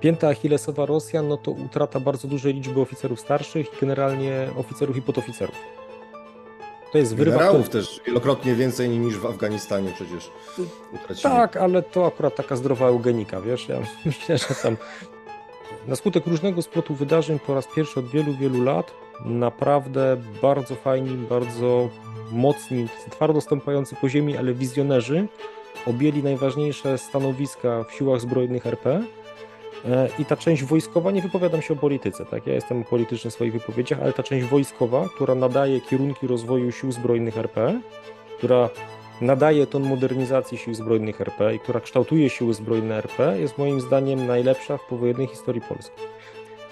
Pięta Achillesowa Rosjan, no to utrata bardzo dużej liczby oficerów starszych i generalnie oficerów i podoficerów. To jest wyrywa. Generałów też wielokrotnie więcej niż w Afganistanie przecież utracili. Tak, ale to akurat taka zdrowa eugenika, wiesz, ja myślę, że tam na skutek różnego splotu wydarzeń po raz pierwszy od wielu, wielu lat naprawdę bardzo fajni, bardzo mocni, twardo stąpający po ziemi, ale wizjonerzy objęli najważniejsze stanowiska w siłach zbrojnych RP i ta część wojskowa, nie wypowiadam się o polityce, tak? Ja jestem polityczny w swoich wypowiedziach, ale ta część wojskowa, która nadaje kierunki rozwoju sił zbrojnych RP, która nadaje ton modernizacji sił zbrojnych RP i która kształtuje siły zbrojne RP, jest moim zdaniem najlepsza w powojennej historii Polski.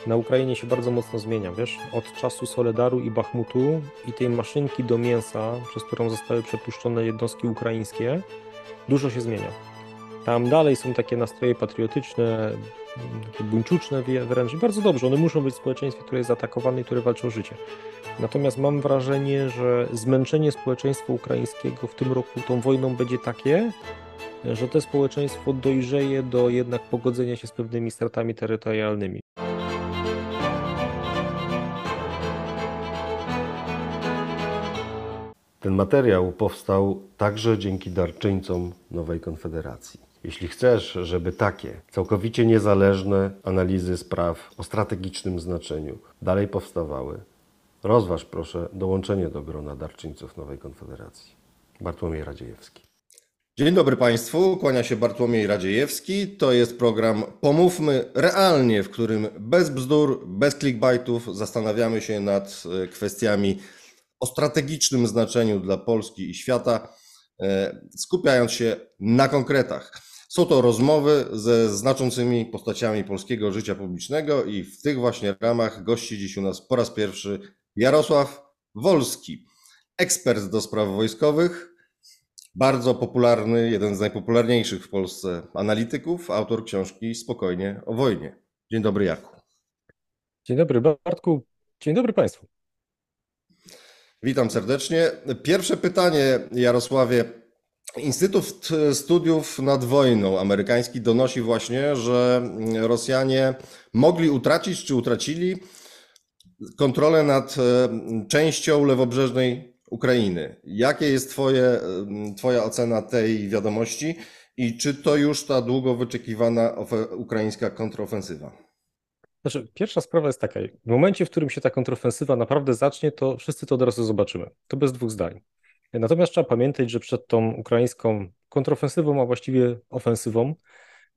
Na Ukrainie się bardzo mocno zmienia, wiesz, od czasu Soledaru i Bachmutu i tej maszynki do mięsa, przez którą zostały przepuszczone jednostki ukraińskie, dużo się zmienia. Tam dalej są takie nastroje patriotyczne, takie buńczuczne wręcz. Bardzo dobrze, one muszą być w społeczeństwie, które jest zaatakowane i które walczy o życie. Natomiast mam wrażenie, że zmęczenie społeczeństwa ukraińskiego w tym roku tą wojną będzie takie, że to społeczeństwo dojrzeje do jednak pogodzenia się z pewnymi stratami terytorialnymi. Ten materiał powstał także dzięki darczyńcom Nowej Konfederacji. Jeśli chcesz, żeby takie całkowicie niezależne analizy spraw o strategicznym znaczeniu dalej powstawały, rozważ proszę dołączenie do grona darczyńców Nowej Konfederacji. Bartłomiej Radziejewski. Dzień dobry Państwu, kłania się Bartłomiej Radziejewski. To jest program Pomówmy realnie, w którym bez bzdur, bez clickbaitów zastanawiamy się nad e, kwestiami o strategicznym znaczeniu dla Polski i świata, e, skupiając się na konkretach. Są to rozmowy ze znaczącymi postaciami polskiego życia publicznego i w tych właśnie ramach gości dziś u nas po raz pierwszy Jarosław Wolski, ekspert do spraw wojskowych, bardzo popularny, jeden z najpopularniejszych w Polsce analityków, autor książki Spokojnie o wojnie. Dzień dobry, Jaku. Dzień dobry, Bartku. Dzień dobry Państwu. Witam serdecznie. Pierwsze pytanie, Jarosławie. Instytut Studiów nad Wojną amerykański donosi właśnie, że Rosjanie mogli utracić czy utracili kontrolę nad e, częścią lewobrzeżnej Ukrainy. Jakie jest twoje, e, Twoja ocena tej wiadomości i czy to już ta długo wyczekiwana ukraińska kontrofensywa? Znaczy, pierwsza sprawa jest taka, w momencie, w którym się ta kontrofensywa naprawdę zacznie, to wszyscy to od razu zobaczymy. To bez dwóch zdań. Natomiast trzeba pamiętać, że przed tą ukraińską kontrofensywą, a właściwie ofensywą,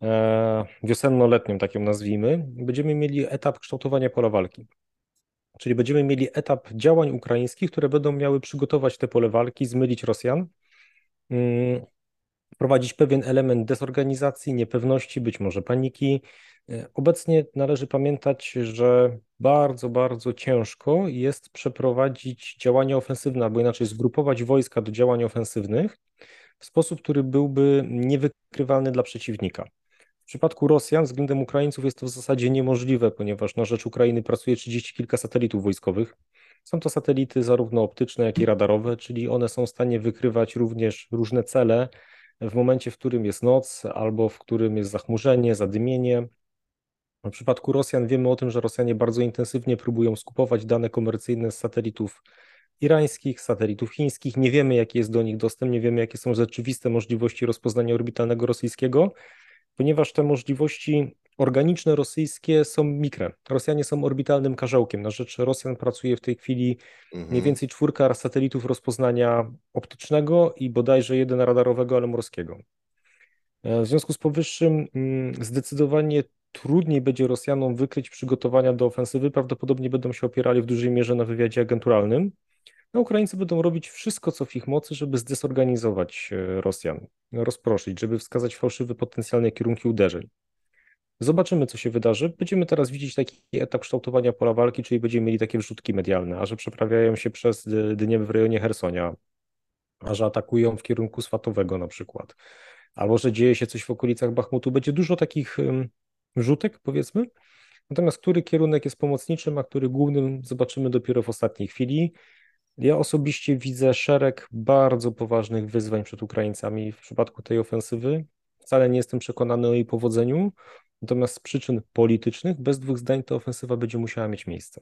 e, wiosenno-letnią, tak ją nazwijmy, będziemy mieli etap kształtowania pola walki. Czyli będziemy mieli etap działań ukraińskich, które będą miały przygotować te pole walki, zmylić Rosjan, mm, wprowadzić pewien element dezorganizacji, niepewności, być może paniki, E, obecnie należy pamiętać, że bardzo, bardzo ciężko jest przeprowadzić działania ofensywne, albo inaczej zgrupować wojska do działań ofensywnych w sposób, który byłby niewykrywalny dla przeciwnika. W przypadku Rosjan względem Ukraińców jest to w zasadzie niemożliwe, ponieważ na rzecz Ukrainy pracuje 30 kilka satelitów wojskowych. Są to satelity zarówno optyczne, jak i radarowe, czyli one są w stanie wykrywać również różne cele w momencie, w którym jest noc albo w którym jest zachmurzenie, zadymienie w przypadku Rosjan wiemy o tym, że Rosjanie bardzo intensywnie próbują skupować dane komercyjne z satelitów irańskich, satelitów chińskich. Nie wiemy, jaki jest do nich dostęp, nie wiemy, jakie są rzeczywiste możliwości rozpoznania orbitalnego rosyjskiego, ponieważ te możliwości organiczne rosyjskie są mikre. Rosjanie są orbitalnym karzełkiem. Na rzecz Rosjan pracuje w tej chwili mhm. mniej więcej czwórka satelitów rozpoznania optycznego i bodajże jeden radarowego, ale morskiego. W związku z powyższym mm, zdecydowanie trudniej będzie Rosjanom wykryć przygotowania do ofensywy, prawdopodobnie będą się opierali w dużej mierze na wywiadzie agenturalnym. No, Ukraińcy będą robić wszystko, co w ich mocy, żeby zdesorganizować e, Rosjan, rozproszyć, żeby wskazać fałszywe potencjalne kierunki uderzeń. Zobaczymy, co się wydarzy. Będziemy teraz widzieć taki etap kształtowania pola walki, czyli będziemy mieli takie wrzutki medialne, a że przeprawiają się przez Dniew w rejonie Hersonia, a że atakują w kierunku Swatowego na przykład, albo że dzieje się coś w okolicach Bachmutu. Będzie dużo takich rzutek, powiedzmy. Natomiast który kierunek jest pomocniczym, a który głównym, zobaczymy dopiero w ostatniej chwili. Ja osobiście widzę szereg bardzo poważnych wyzwań przed Ukraińcami w przypadku tej ofensywy. wcale nie jestem przekonany o jej powodzeniu, natomiast z przyczyn politycznych, bez dwóch zdań, ta ofensywa będzie musiała mieć miejsce.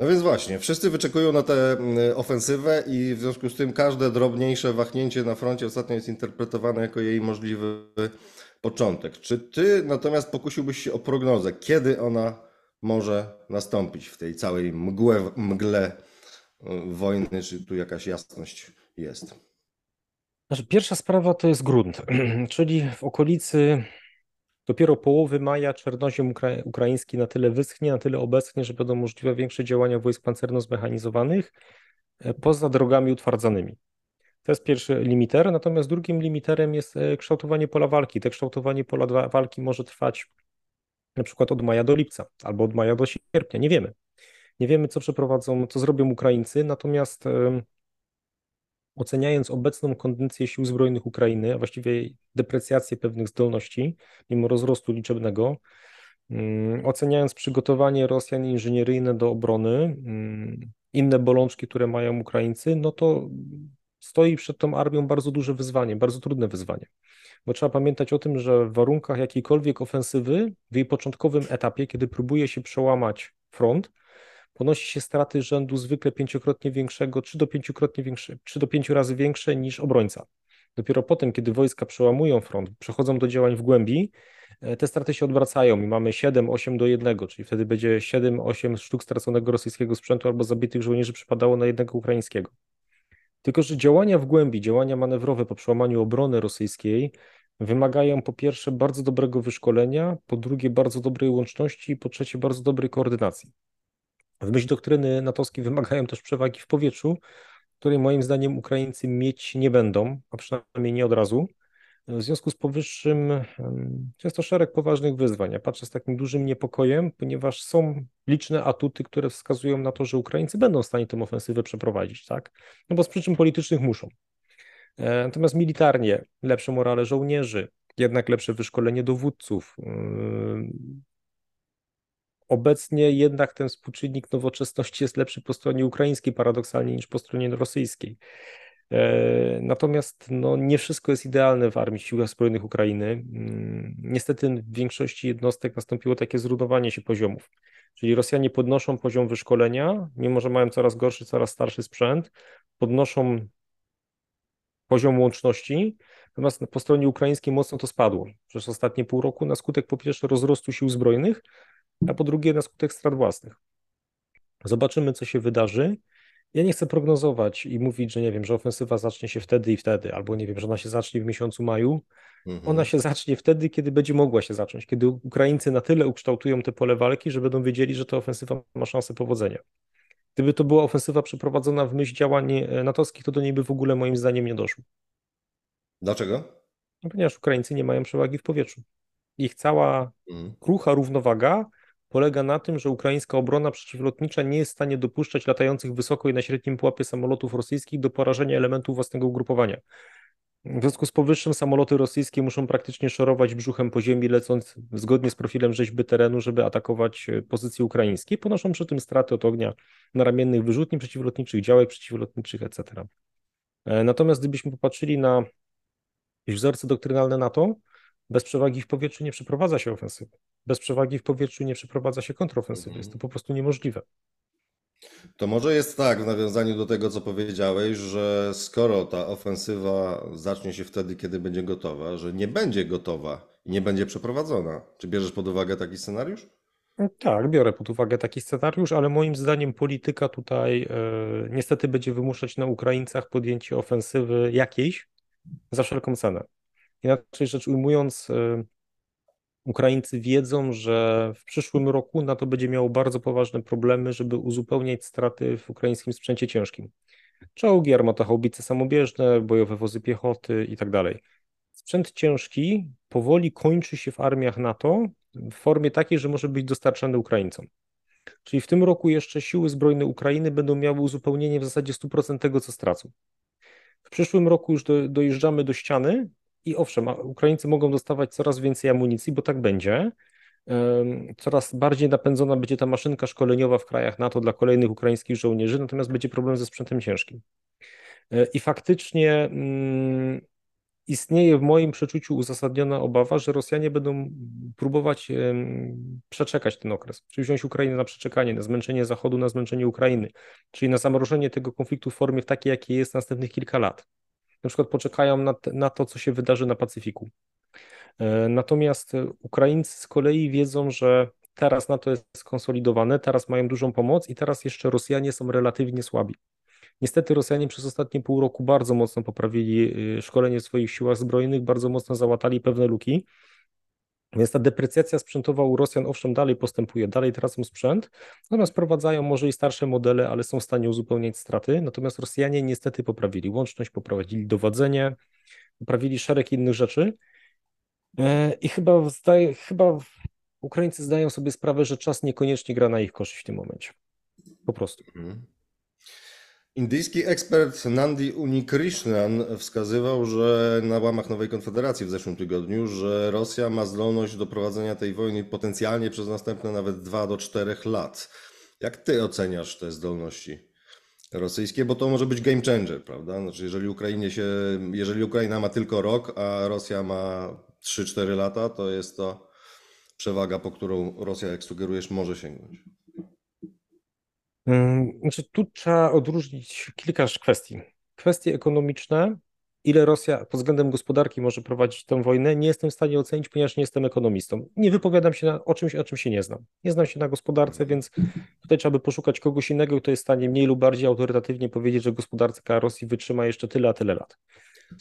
No więc właśnie, wszyscy wyczekują na tę ofensywę i w związku z tym każde drobniejsze wahnięcie na froncie ostatnio jest interpretowane jako jej możliwy początek. Czy ty natomiast pokusiłbyś się o prognozę, kiedy ona może nastąpić w tej całej mgłe, mgle y, wojny, czy tu jakaś jasność jest? Znaczy, pierwsza sprawa to jest grunt, czyli w okolicy dopiero połowy maja czernoziem ukra ukraiński na tyle wyschnie, na tyle obeschnie, że będą możliwe większe działania wojsk pancerno-zmechanizowanych e, poza drogami utwardzanymi. To jest pierwszy limiter, natomiast drugim limiterem jest e, kształtowanie pola walki. Te kształtowanie pola walki może trwać na przykład od maja do lipca albo od maja do sierpnia, nie wiemy. Nie wiemy, co przeprowadzą, co zrobią Ukraińcy, natomiast oceniając obecną kondycję sił zbrojnych Ukrainy, a właściwie deprecjację pewnych zdolności, mimo rozrostu liczebnego, mm, oceniając przygotowanie Rosjan inżynieryjne do obrony, mm, inne bolączki, które mają Ukraińcy, no to stoi przed tą armią bardzo duże wyzwanie, bardzo trudne wyzwanie. Bo trzeba pamiętać o tym, że w warunkach jakiejkolwiek ofensywy, w jej początkowym etapie, kiedy próbuje się przełamać front, ponosi się straty rzędu zwykle pięciokrotnie większego, czy do pięciokrotnie większe, czy do pięciu razy większe niż obrońca. Dopiero potem, kiedy wojska przełamują front, przechodzą do działań w głębi, e, te straty się odwracają i mamy 7-8 do 1, czyli wtedy będzie 7-8 sztuk straconego rosyjskiego sprzętu albo zabitych żołnierzy przypadało na jednego ukraińskiego. Tylko, że działania w głębi, działania manewrowe po przełamaniu obrony rosyjskiej wymagają po pierwsze bardzo dobrego wyszkolenia, po drugie bardzo dobrej łączności i po trzecie bardzo dobrej koordynacji. W myśl doktryny natowskiej wymagają też przewagi w powietrzu, której moim zdaniem Ukraińcy mieć nie będą, a przynajmniej nie od razu. W związku z powyższym jest to szereg poważnych wyzwań. Ja patrzę z takim dużym niepokojem, ponieważ są liczne atuty, które wskazują na to, że Ukraińcy będą w stanie tę ofensywę przeprowadzić, tak? No bo z przyczyn politycznych muszą. E, natomiast militarnie lepsze morale żołnierzy, jednak lepsze wyszkolenie dowódców, Obecnie jednak ten współczynnik nowoczesności jest lepszy po stronie ukraińskiej paradoksalnie niż po stronie rosyjskiej. E, natomiast no, nie wszystko jest idealne w Armii Siłach Zbrojnych Ukrainy. Mm, niestety w większości jednostek nastąpiło takie zrównowanie się poziomów. Czyli Rosjanie podnoszą poziom wyszkolenia, mimo że mają coraz gorszy, coraz starszy sprzęt, podnoszą poziom łączności, natomiast po stronie ukraińskiej mocno to spadło przez ostatnie pół roku na skutek po pierwsze rozrostu sił zbrojnych, a po drugie na skutek strat własnych. Zobaczymy, co się wydarzy. Ja nie chcę prognozować i mówić, że nie wiem, że ofensywa zacznie się wtedy i wtedy, albo nie wiem, że ona się zacznie w miesiącu maju. Mhm. Ona się zacznie wtedy, kiedy będzie mogła się zacząć, kiedy Ukraińcy na tyle ukształtują te pole walki, że będą wiedzieli, że ta ofensywa ma szansę powodzenia. Gdyby to była ofensywa przeprowadzona w myśl działań e, natowskich, to do niej by w ogóle moim zdaniem nie doszło. Dlaczego? No, ponieważ Ukraińcy nie mają przewagi w powietrzu. Ich cała mhm. krucha równowaga polega na tym, że ukraińska obrona przeciwlotnicza nie jest w stanie dopuszczać latających wysoko i na średnim pułapie samolotów rosyjskich do porażenia elementów własnego ugrupowania. W związku z powyższym samoloty rosyjskie muszą praktycznie szorować brzuchem po ziemi, lecąc zgodnie z profilem rzeźby terenu, żeby atakować e, pozycje ukraińskie. Ponoszą przy tym straty od ognia na ramiennych wyrzutni przeciwlotniczych, działek przeciwlotniczych, etc. E, natomiast gdybyśmy popatrzyli na wzorce doktrynalne NATO, bez przewagi w powietrzu nie przeprowadza się ofensywy. Bez przewagi w powietrzu nie przeprowadza się kontrofensywy. Jest to po prostu niemożliwe. To może jest tak, w nawiązaniu do tego, co powiedziałeś, że skoro ta ofensywa zacznie się wtedy, kiedy będzie gotowa, że nie będzie gotowa i nie będzie przeprowadzona. Czy bierzesz pod uwagę taki scenariusz? Tak, biorę pod uwagę taki scenariusz, ale moim zdaniem polityka tutaj e, niestety będzie wymuszać na Ukraińcach podjęcie ofensywy jakiejś za wszelką cenę. Inaczej rzecz ujmując, e, Ukraińcy wiedzą, że w przyszłym roku NATO będzie miało bardzo poważne problemy, żeby uzupełniać straty w ukraińskim sprzęcie ciężkim. Czołgi, armata haubice samobieżne, bojowe wozy piechoty itd. Tak Sprzęt ciężki powoli kończy się w armiach NATO w formie takiej, że może być dostarczany Ukraińcom. Czyli w tym roku jeszcze siły zbrojne Ukrainy będą miały uzupełnienie w zasadzie 100% tego, co stracą. W przyszłym roku już do, dojeżdżamy do ściany, i owszem, Ukraińcy mogą dostawać coraz więcej amunicji, bo tak będzie. Coraz bardziej napędzona będzie ta maszynka szkoleniowa w krajach NATO dla kolejnych ukraińskich żołnierzy, natomiast będzie problem ze sprzętem ciężkim. E, I faktycznie mm, istnieje w moim przeczuciu uzasadniona obawa, że Rosjanie będą próbować przeczekać ten okres, czyli wziąć Ukrainę na przeczekanie, na zmęczenie Zachodu, na zmęczenie Ukrainy, czyli na zamrożenie tego konfliktu w formie takiej, jakiej jest następnych kilka lat. Na przykład poczekają na, na to, co się wydarzy na Pacyfiku. E, natomiast Ukraińcy z kolei wiedzą, że teraz NATO jest skonsolidowane, teraz mają dużą pomoc i teraz jeszcze Rosjanie są relatywnie słabi. Niestety Rosjanie przez ostatnie pół roku bardzo mocno poprawili y, szkolenie w swoich siłach zbrojnych, bardzo mocno załatali pewne luki. Więc ta deprecjacja sprzętowa u Rosjan owszem dalej postępuje, dalej tracą sprzęt, natomiast prowadzają może i starsze modele, ale są w stanie uzupełniać straty. Natomiast Rosjanie niestety poprawili łączność, poprowadzili dowodzenie, poprawili szereg innych rzeczy. E, I chyba, zdaje, chyba Ukraińcy zdają sobie sprawę, że czas niekoniecznie gra na ich korzyść w tym momencie. Po prostu. Mhm. Indyjski ekspert Nandi Unikrishnan wskazywał, że na łamach Nowej Konfederacji w zeszłym tygodniu, że Rosja ma zdolność do prowadzenia tej wojny potencjalnie przez następne nawet 2 do 4 lat. Jak ty oceniasz te zdolności rosyjskie? Bo to może być game changer, prawda? Znaczy, jeżeli Ukrainie się, jeżeli Ukraina ma tylko rok, a Rosja ma 3-4 lata, to jest to przewaga, po którą Rosja, jak sugerujesz, może sięgnąć. Znaczy, tu trzeba odróżnić kilka kwestii. Kwestie ekonomiczne, ile Rosja pod względem gospodarki może prowadzić tę wojnę, nie jestem w stanie ocenić, ponieważ nie jestem ekonomistą. Nie wypowiadam się na, o czymś, o czym się nie znam. Nie znam się na gospodarce, więc tutaj trzeba by poszukać kogoś innego, kto jest w stanie mniej lub bardziej autorytatywnie powiedzieć, że gospodarka Rosji wytrzyma jeszcze tyle, a tyle lat.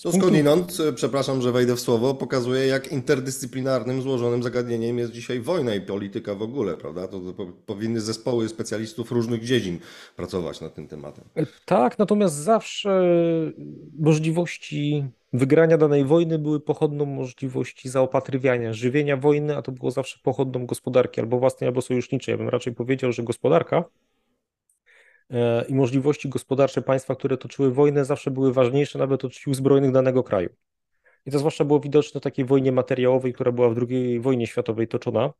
To skądinąd, e, przepraszam, że wejdę w słowo, pokazuje, jak interdyscyplinarnym, złożonym zagadnieniem jest dzisiaj wojna i polityka w ogóle, prawda? To, to powinny zespoły specjalistów różnych dziedzin pracować nad tym tematem. E, tak, natomiast zawsze możliwości wygrania danej wojny były pochodną możliwości zaopatrywania, żywienia wojny, a to było zawsze pochodną gospodarki albo własnej, albo sojuszniczej. Ja bym raczej powiedział, że gospodarka i możliwości gospodarcze państwa, które toczyły wojnę, zawsze były ważniejsze nawet od sił zbrojnych danego kraju. I to zwłaszcza było widoczne w takiej wojnie materiałowej, która była w II wojnie światowej toczona,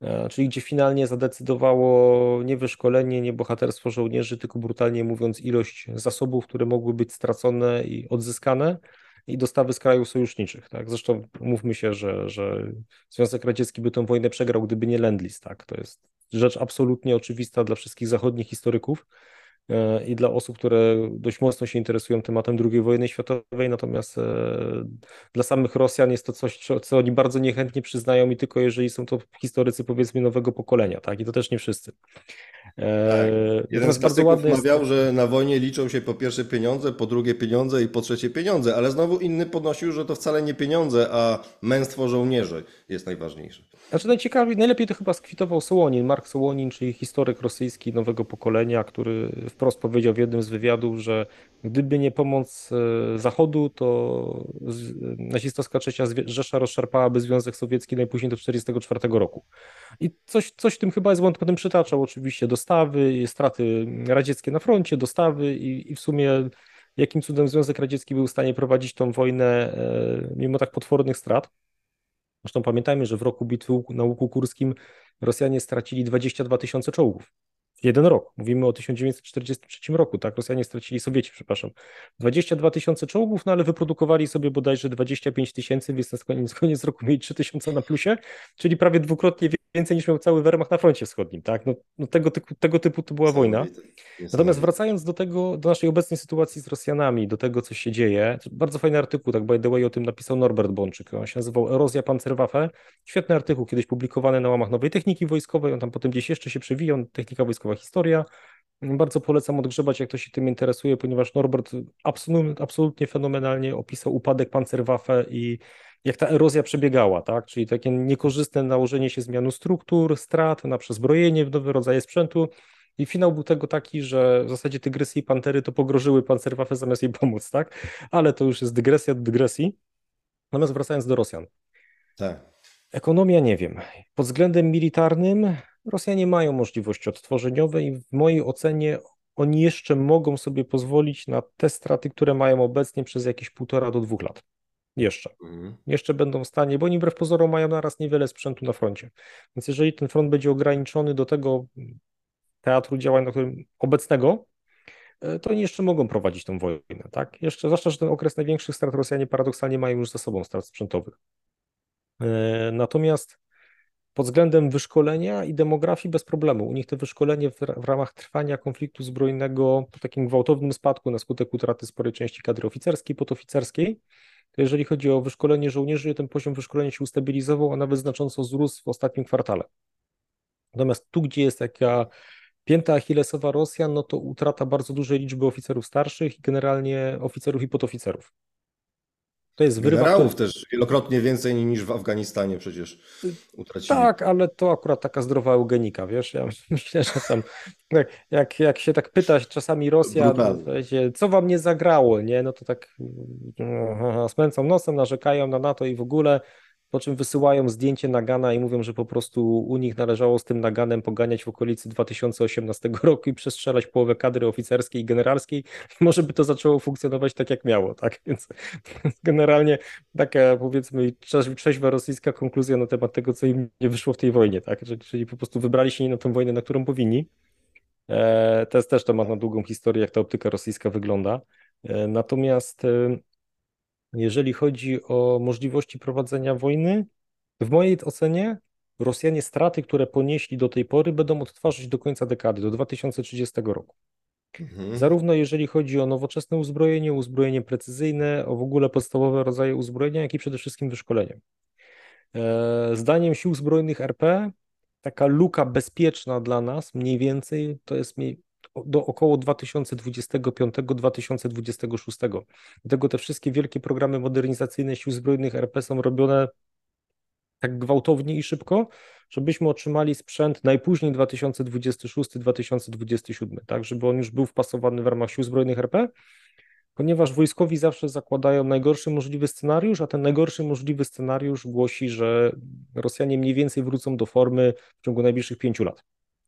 e, czyli gdzie finalnie zadecydowało nie wyszkolenie, nie bohaterstwo żołnierzy, tylko brutalnie mówiąc ilość zasobów, które mogły być stracone i odzyskane i dostawy z krajów sojuszniczych. Tak? Zresztą mówmy się, że, że Związek Radziecki by tę wojnę przegrał, gdyby nie Lendlis. Tak? To jest rzecz absolutnie oczywista dla wszystkich zachodnich historyków e, i dla osób, które dość mocno się interesują tematem II wojny światowej, natomiast e, dla samych Rosjan jest to coś, co oni bardzo niechętnie przyznają i tylko jeżeli są to historycy powiedzmy nowego pokolenia, tak, i to też nie wszyscy. Tak. Jeden z bardzo ładny mawiał, jest... że na wojnie liczą się po pierwsze pieniądze, po drugie pieniądze i po trzecie pieniądze, ale znowu inny podnosił, że to wcale nie pieniądze, a męstwo żołnierzy jest najważniejsze. Znaczy najciekawiej, najlepiej to chyba skwitował Sołonin, Mark Sołonin, czyli historyk rosyjski nowego pokolenia, który wprost powiedział w jednym z wywiadów, że gdyby nie pomoc e, Zachodu, to nazistowska trzecia Rzesza rozszarpałaby Związek Sowiecki najpóźniej do 1944 roku. I coś, coś w tym chyba jest, on potem przytaczał oczywiście dostawy, straty radzieckie na froncie, dostawy i, i w sumie jakim cudem Związek Radziecki był w stanie prowadzić tą wojnę e, mimo tak potwornych strat. Zresztą pamiętajmy, że w roku bitwy na Łuku Kurskim Rosjanie stracili 22 tysiące czołgów. Jeden rok. Mówimy o 1943 roku, tak? Rosjanie stracili, Sowieci, przepraszam. 22 tysiące czołgów, no ale wyprodukowali sobie bodajże 25 tysięcy, więc na koniec, koniec roku mieli 3 tysiące na plusie, czyli prawie dwukrotnie więcej niż miał cały Wehrmacht na froncie wschodnim, tak? No, no tego, typu, tego typu to była wojna. Natomiast wracając do tego, do naszej obecnej sytuacji z Rosjanami, do tego, co się dzieje, bardzo fajny artykuł, tak by the way, o tym napisał Norbert Bączyk, on się nazywał Erozja Panzerwaffe, świetny artykuł, kiedyś publikowany na łamach Nowej Techniki Wojskowej, on tam potem gdzieś jeszcze się przewijał, Technika Wojskowa Historia, bardzo polecam odgrzebać, jak ktoś się tym interesuje, ponieważ Norbert absolutnie, absolutnie fenomenalnie opisał upadek Panzerwaffe i jak ta erozja przebiegała, tak? Czyli takie niekorzystne nałożenie się zmianu struktur, strat na przezbrojenie w nowe rodzaje sprzętu. I finał był tego taki, że w zasadzie tygrysy i pantery to pogrożyły Panzerwaffe zamiast jej pomóc, tak? Ale to już jest dygresja do dygresji. Natomiast wracając do Rosjan. Tak. Ekonomia nie wiem. Pod względem militarnym Rosjanie mają możliwości odtworzeniowe i w mojej ocenie oni jeszcze mogą sobie pozwolić na te straty, które mają obecnie przez jakieś półtora do dwóch lat. Jeszcze. Mhm. Jeszcze będą w stanie, bo oni wbrew pozorom mają naraz niewiele sprzętu na froncie. Więc jeżeli ten front będzie ograniczony do tego teatru działań, na którym obecnego, e, to oni jeszcze mogą prowadzić tę wojnę, tak? Jeszcze, zwłaszcza, że ten okres największych strat Rosjanie paradoksalnie mają już za sobą strat sprzętowych. E, natomiast pod względem wyszkolenia i demografii bez problemu. U nich to wyszkolenie w, w ramach trwania konfliktu zbrojnego po takim gwałtownym spadku na skutek utraty sporej części kadry oficerskiej, podoficerskiej, to jeżeli chodzi o wyszkolenie żołnierzy, ten poziom wyszkolenia się ustabilizował, a nawet znacząco wzrósł w ostatnim kwartale. Natomiast tu, gdzie jest taka pięta achillesowa Rosjan, no to utrata bardzo dużej liczby oficerów starszych i generalnie oficerów i podoficerów. To jest wyrywa. Generałów też wielokrotnie więcej niż w Afganistanie przecież utracili. Tak, ale to akurat taka zdrowa eugenika, wiesz, ja myślę, że tam jak, jak się tak pytać czasami Rosja, no, co wam nie zagrało, nie, no to tak no, smęcą nosem, narzekają na NATO i w ogóle, po czym wysyłają zdjęcie Nagana i mówią, że po prostu u nich należało z tym Naganem poganiać w okolicy 2018 roku i przestrzelać połowę kadry oficerskiej i generalskiej może by to zaczęło funkcjonować tak jak miało, tak, więc generalnie taka powiedzmy trzeźwa rosyjska konkluzja na temat tego, co im nie wyszło w tej wojnie, tak, czyli po prostu wybrali się nie na tę wojnę, na którą powinni. E, to jest też temat na długą historię, jak ta optyka rosyjska wygląda. E, natomiast e, jeżeli chodzi o możliwości prowadzenia wojny, w mojej ocenie Rosjanie straty, które ponieśli do tej pory, będą odtwarzać do końca dekady, do 2030 roku. Mhm. Zarówno jeżeli chodzi o nowoczesne uzbrojenie, uzbrojenie precyzyjne, o w ogóle podstawowe rodzaje uzbrojenia, jak i przede wszystkim wyszkolenie. E, zdaniem sił zbrojnych RP, taka luka bezpieczna dla nas, mniej więcej, to jest do około 2025-2026. Dlatego te wszystkie wielkie programy modernizacyjne sił zbrojnych RP są robione tak gwałtownie i szybko, żebyśmy otrzymali sprzęt najpóźniej 2026-2027, tak, żeby on już był wpasowany w ramach sił zbrojnych RP, ponieważ wojskowi zawsze zakładają najgorszy możliwy scenariusz, a ten najgorszy możliwy scenariusz głosi, że Rosjanie mniej więcej wrócą do formy w ciągu najbliższych pięciu lat.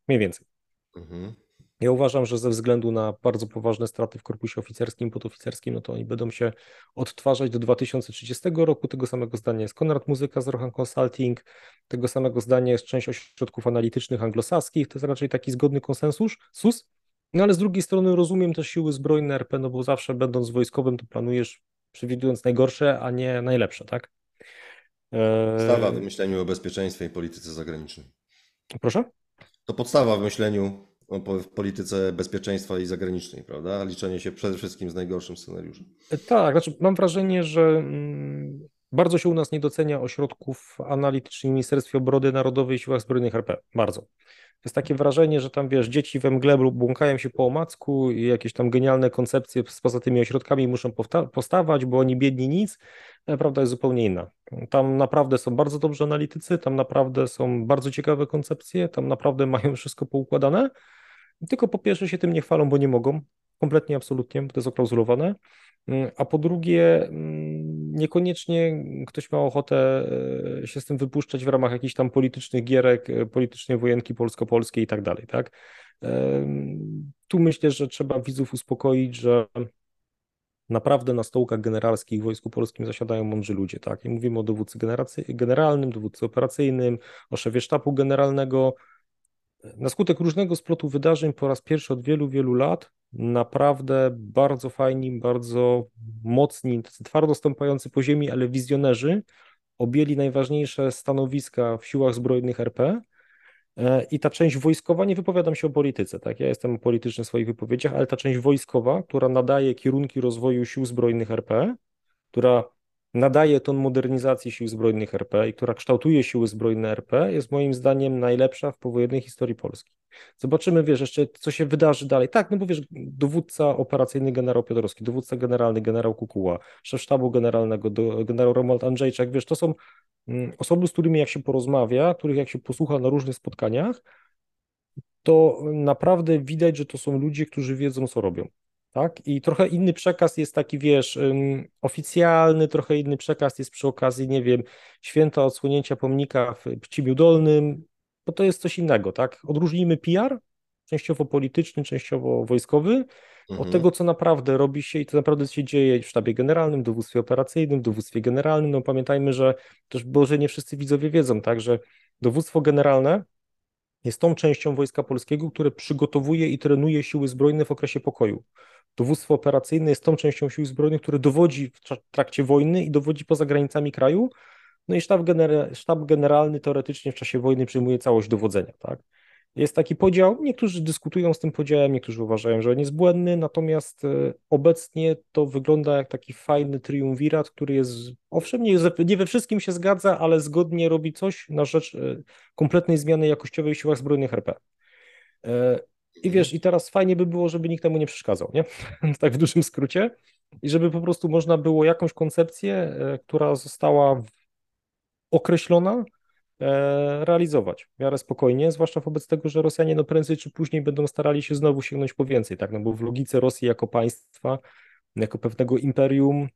Mniej więcej. Mhm. Ja uważam, że ze względu na bardzo poważne straty w korpusie oficerskim, podoficerskim, no to oni będą się odtwarzać do 2030 roku. Tego samego zdania jest Konrad Muzyka z Rohan Consulting, tego samego zdania jest część ośrodków analitycznych anglosaskich. To jest raczej taki zgodny konsensus. Sus. No ale z drugiej strony rozumiem też siły zbrojne RP, no bo zawsze będąc wojskowym, to planujesz przewidując najgorsze, a nie najlepsze, tak? Podstawa w myśleniu o bezpieczeństwie i polityce zagranicznej. Proszę? To podstawa w myśleniu w polityce bezpieczeństwa i zagranicznej, prawda? Liczenie się przede wszystkim z najgorszym scenariuszem. Tak, znaczy mam wrażenie, że mm, bardzo się u nas nie docenia ośrodków analitycznych w Ministerstwie Obrony Narodowej i Siłach Zbrojnych RP. Bardzo. Jest takie wrażenie, że tam wiesz, dzieci we mgle błąkają się po omacku i jakieś tam genialne koncepcje poza tymi ośrodkami muszą powstawać, bo oni biedni nic. Prawda jest zupełnie inna. Tam naprawdę są bardzo dobrzy analitycy, tam naprawdę są bardzo ciekawe koncepcje, tam naprawdę mają wszystko poukładane. Tylko po pierwsze się tym nie chwalą, bo nie mogą. Kompletnie, absolutnie, bo to jest oklauzulowane. Mm, a po drugie, mm, niekoniecznie ktoś ma ochotę e, się z tym wypuszczać w ramach jakichś tam politycznych gierek, e, politycznej wojenki polsko-polskiej i tak dalej, tak? Tu myślę, że trzeba widzów uspokoić, że naprawdę na stołkach generalskich w Wojsku Polskim zasiadają mądrzy ludzie, tak? I mówimy o dowódcy generalnym, dowódcy operacyjnym, o szefie sztabu generalnego, na skutek różnego splotu wydarzeń po raz pierwszy od wielu, wielu lat naprawdę bardzo fajni, bardzo mocni, twardo stąpający po ziemi, ale wizjonerzy objęli najważniejsze stanowiska w siłach zbrojnych RP. E, I ta część wojskowa, nie wypowiadam się o polityce, tak? Ja jestem polityczny w swoich wypowiedziach, ale ta część wojskowa, która nadaje kierunki rozwoju sił zbrojnych RP, która nadaje ton modernizacji sił zbrojnych RP i która kształtuje siły zbrojne RP, jest moim zdaniem najlepsza w powojennej historii Polski. Zobaczymy, wiesz, jeszcze co się wydarzy dalej. Tak, no bo wiesz, dowódca operacyjny generał Piotrowski, dowódca generalny generał Kukuła, szef sztabu generalnego generał Romuald Andrzejczak, wiesz, to są mm, osoby, z którymi jak się porozmawia, których jak się posłucha na różnych spotkaniach, to naprawdę widać, że to są ludzie, którzy wiedzą, co robią tak? I trochę inny przekaz jest taki, wiesz, oficjalny, trochę inny przekaz jest przy okazji, nie wiem, święta odsłonięcia pomnika w Pcimiu Dolnym, bo to jest coś innego, tak? Odróżnijmy PR, częściowo polityczny, częściowo wojskowy, mhm. od tego, co naprawdę robi się i co naprawdę się dzieje w sztabie generalnym, dowództwie operacyjnym, dowództwie generalnym. No pamiętajmy, że też, bo że nie wszyscy widzowie wiedzą, tak, że dowództwo generalne jest tą częścią Wojska Polskiego, które przygotowuje i trenuje siły zbrojne w okresie pokoju. Dowództwo operacyjne jest tą częścią sił zbrojnych, które dowodzi w trakcie wojny i dowodzi poza granicami kraju. No i sztab, gener sztab generalny teoretycznie w czasie wojny przyjmuje całość dowodzenia. Tak? Jest taki podział, niektórzy dyskutują z tym podziałem, niektórzy uważają, że on jest błędny, natomiast e, obecnie to wygląda jak taki fajny triumvirat, który jest, owszem, nie, nie we wszystkim się zgadza, ale zgodnie robi coś na rzecz e, kompletnej zmiany jakościowej w siłach zbrojnych RP. E, I wiesz, i teraz fajnie by było, żeby nikt temu nie przeszkadzał, nie? tak w dużym skrócie. I żeby po prostu można było jakąś koncepcję, która została określona, E, realizować w miarę spokojnie, zwłaszcza wobec tego, że Rosjanie no prędzej czy później będą starali się znowu sięgnąć po więcej, tak, no bo w logice Rosji jako państwa, jako pewnego imperium,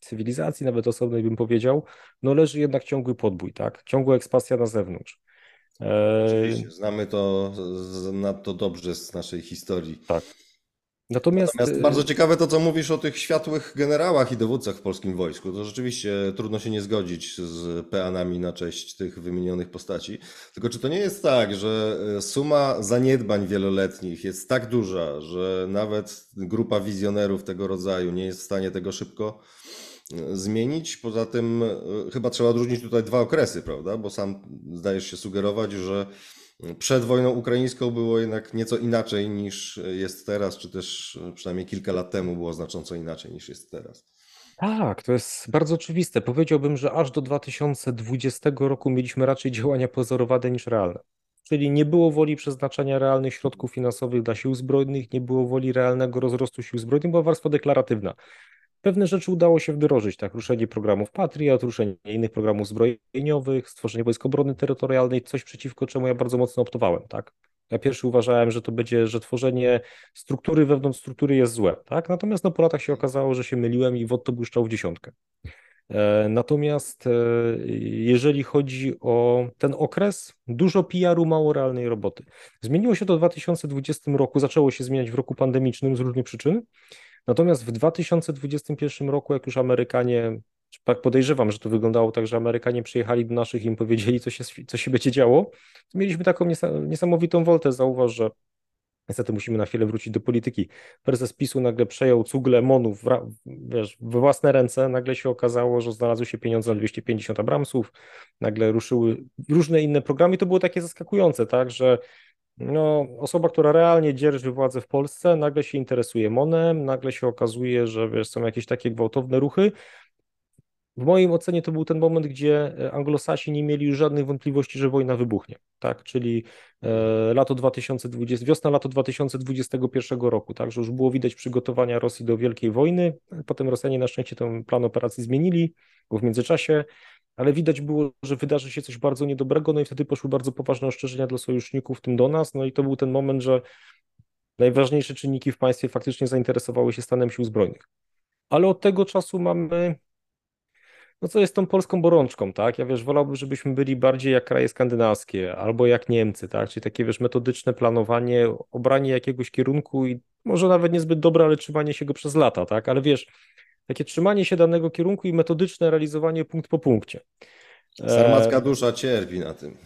cywilizacji nawet osobnej bym powiedział, no leży jednak ciągły podbój, tak, ciągła ekspansja na zewnątrz. E, Oczywiście, znamy to nadto dobrze z naszej historii. Tak. Natomiast... Natomiast y, bardzo ciekawe to, co mówisz o tych światłych generałach i dowódcach w polskim wojsku. To rzeczywiście trudno się nie zgodzić z peanami na cześć tych wymienionych postaci. Tylko czy to nie jest tak, że y, suma zaniedbań wieloletnich jest tak duża, że nawet grupa wizjonerów tego rodzaju nie jest w stanie tego szybko zmienić? Poza tym chyba trzeba odróżnić tutaj dwa okresy, prawda? Bo sam zdajesz się sugerować, że przed wojną ukraińską było jednak nieco inaczej niż jest teraz, czy też przynajmniej kilka lat temu było znacząco inaczej niż jest teraz. Tak, to jest bardzo oczywiste. Powiedziałbym, że aż do 2020 roku mieliśmy raczej działania pozorowane niż realne. Czyli nie było woli przeznaczania realnych środków finansowych dla sił zbrojnych, nie było woli realnego rozrostu sił zbrojnych, była warstwa deklaratywna. Pewne rzeczy udało się wdrożyć, tak, ruszenie programów Patriot, ruszenie innych programów zbrojeniowych, stworzenie Wojsk Obrony Terytorialnej, coś przeciwko czemu ja bardzo mocno optowałem, tak. Ja pierwszy uważałem, że to będzie, że tworzenie struktury wewnątrz struktury jest złe, tak, natomiast no, po latach się okazało, że się myliłem i WOT to błyszczał w dziesiątkę. E, natomiast e, jeżeli chodzi o ten okres, dużo PR-u, mało realnej roboty. Zmieniło się to w 2020 roku, zaczęło się zmieniać w roku pandemicznym z różnych przyczyn. Natomiast w 2021 roku, jak już Amerykanie, tak podejrzewam, że to wyglądało tak, że Amerykanie przyjechali do naszych i im powiedzieli, co się, co się będzie działo, mieliśmy taką niesamowitą woltę. Zauważ, że Niestety musimy na chwilę wrócić do polityki. Prezes PiSu nagle przejął cugle MONów wiesz, we własne ręce. Nagle się okazało, że znalazły się pieniądze na 250 Abramsów, nagle ruszyły różne inne programy. I to było takie zaskakujące, tak, że no, osoba, która realnie dzierży władzę w Polsce, nagle się interesuje Monem, nagle się okazuje, że wiesz, są jakieś takie gwałtowne ruchy. W mojej ocenie to był ten moment, gdzie e, Anglosasi nie mieli już żadnych wątpliwości, że wojna wybuchnie, tak, czyli e, lato 2020, wiosna lato 2021 roku, tak, że już było widać przygotowania Rosji do wielkiej wojny, potem Rosjanie na szczęście ten plan operacji zmienili, bo w międzyczasie ale widać było, że wydarzy się coś bardzo niedobrego, no i wtedy poszły bardzo poważne ostrzeżenia dla sojuszników, w tym do nas, no i to był ten moment, że najważniejsze czynniki w państwie faktycznie zainteresowały się stanem sił zbrojnych. Ale od tego czasu mamy, no co jest tą polską borączką, tak? Ja wiesz, wolałbym, żebyśmy byli bardziej jak kraje skandynawskie albo jak Niemcy, tak? Czyli takie, wiesz, metodyczne planowanie, obranie jakiegoś kierunku i może nawet niezbyt dobre, ale trzymanie się go przez lata, tak? Ale wiesz, takie trzymanie się danego kierunku i metodyczne realizowanie punkt po punkcie. Sarmacka e, dusza cierpi na tym.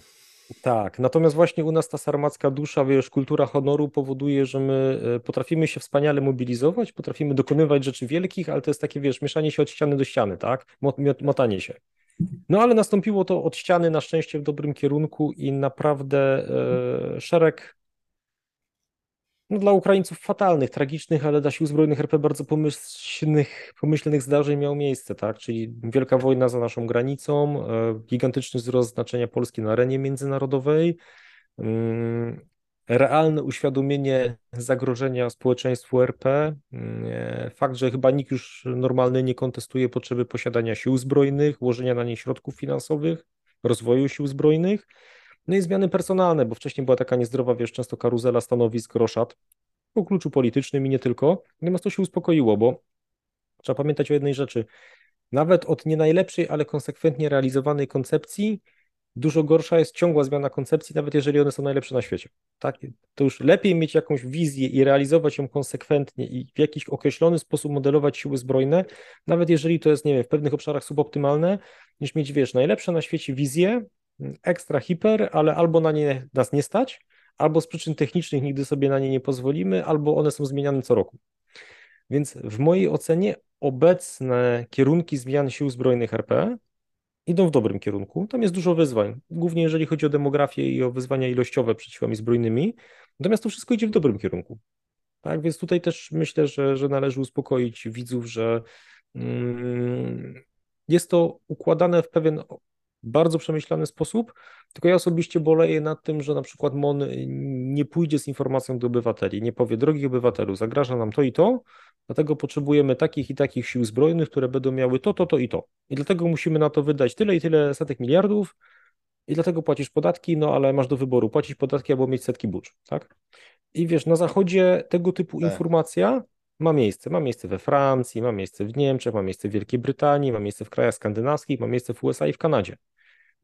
Tak, natomiast właśnie u nas ta sarmacka dusza, wiesz, kultura honoru powoduje, że my e, potrafimy się wspaniale mobilizować, potrafimy dokonywać rzeczy wielkich, ale to jest takie, wiesz, mieszanie się od ściany do ściany, tak? Motanie się. No ale nastąpiło to od ściany na szczęście w dobrym kierunku i naprawdę e, szereg no, dla Ukraińców fatalnych, tragicznych, ale dla sił zbrojnych RP bardzo pomyślnych, pomyślnych zdarzeń miał miejsce, tak? Czyli wielka wojna za naszą granicą, e, gigantyczny wzrost znaczenia Polski na arenie międzynarodowej, mm, realne uświadomienie zagrożenia społeczeństwu RP, mm, e, fakt, że chyba nikt już normalny nie kontestuje potrzeby posiadania sił zbrojnych, ułożenia na nie środków finansowych, rozwoju sił zbrojnych, no i zmiany personalne, bo wcześniej była taka niezdrowa, wiesz, często karuzela stanowisk roszad po kluczu politycznym i nie tylko. Natomiast to się uspokoiło, bo trzeba pamiętać o jednej rzeczy. Nawet od nie najlepszej, ale konsekwentnie realizowanej koncepcji dużo gorsza jest ciągła zmiana koncepcji, nawet jeżeli one są najlepsze na świecie. Tak? To już lepiej mieć jakąś wizję i realizować ją konsekwentnie i w jakiś określony sposób modelować siły zbrojne, nawet jeżeli to jest, nie wiem, w pewnych obszarach suboptymalne, niż mieć, wiesz, najlepsze na świecie wizje, ekstra hiper, ale albo na nie nas nie stać, albo z przyczyn technicznych nigdy sobie na nie nie pozwolimy, albo one są zmieniane co roku. Więc w mojej ocenie obecne kierunki zmian sił zbrojnych RP idą w dobrym kierunku. Tam jest dużo wyzwań, głównie jeżeli chodzi o demografię i o wyzwania ilościowe przed siłami zbrojnymi, natomiast to wszystko idzie w dobrym kierunku. Tak, więc tutaj też myślę, że, że należy uspokoić widzów, że mm, jest to układane w pewien bardzo przemyślany sposób, tylko ja osobiście boleję nad tym, że na przykład MON nie pójdzie z informacją do obywateli, nie powie, drogi obywatelu, zagraża nam to i to, dlatego potrzebujemy takich i takich sił zbrojnych, które będą miały to, to, to i to. I dlatego musimy na to wydać tyle i tyle setek miliardów i dlatego płacisz podatki, no ale masz do wyboru płacić podatki albo mieć setki bucz, tak? I wiesz, na zachodzie tego typu tak. informacja ma miejsce. Ma miejsce we Francji, ma miejsce w Niemczech, ma miejsce w Wielkiej Brytanii, ma miejsce w krajach skandynawskich, ma miejsce w USA i w Kanadzie.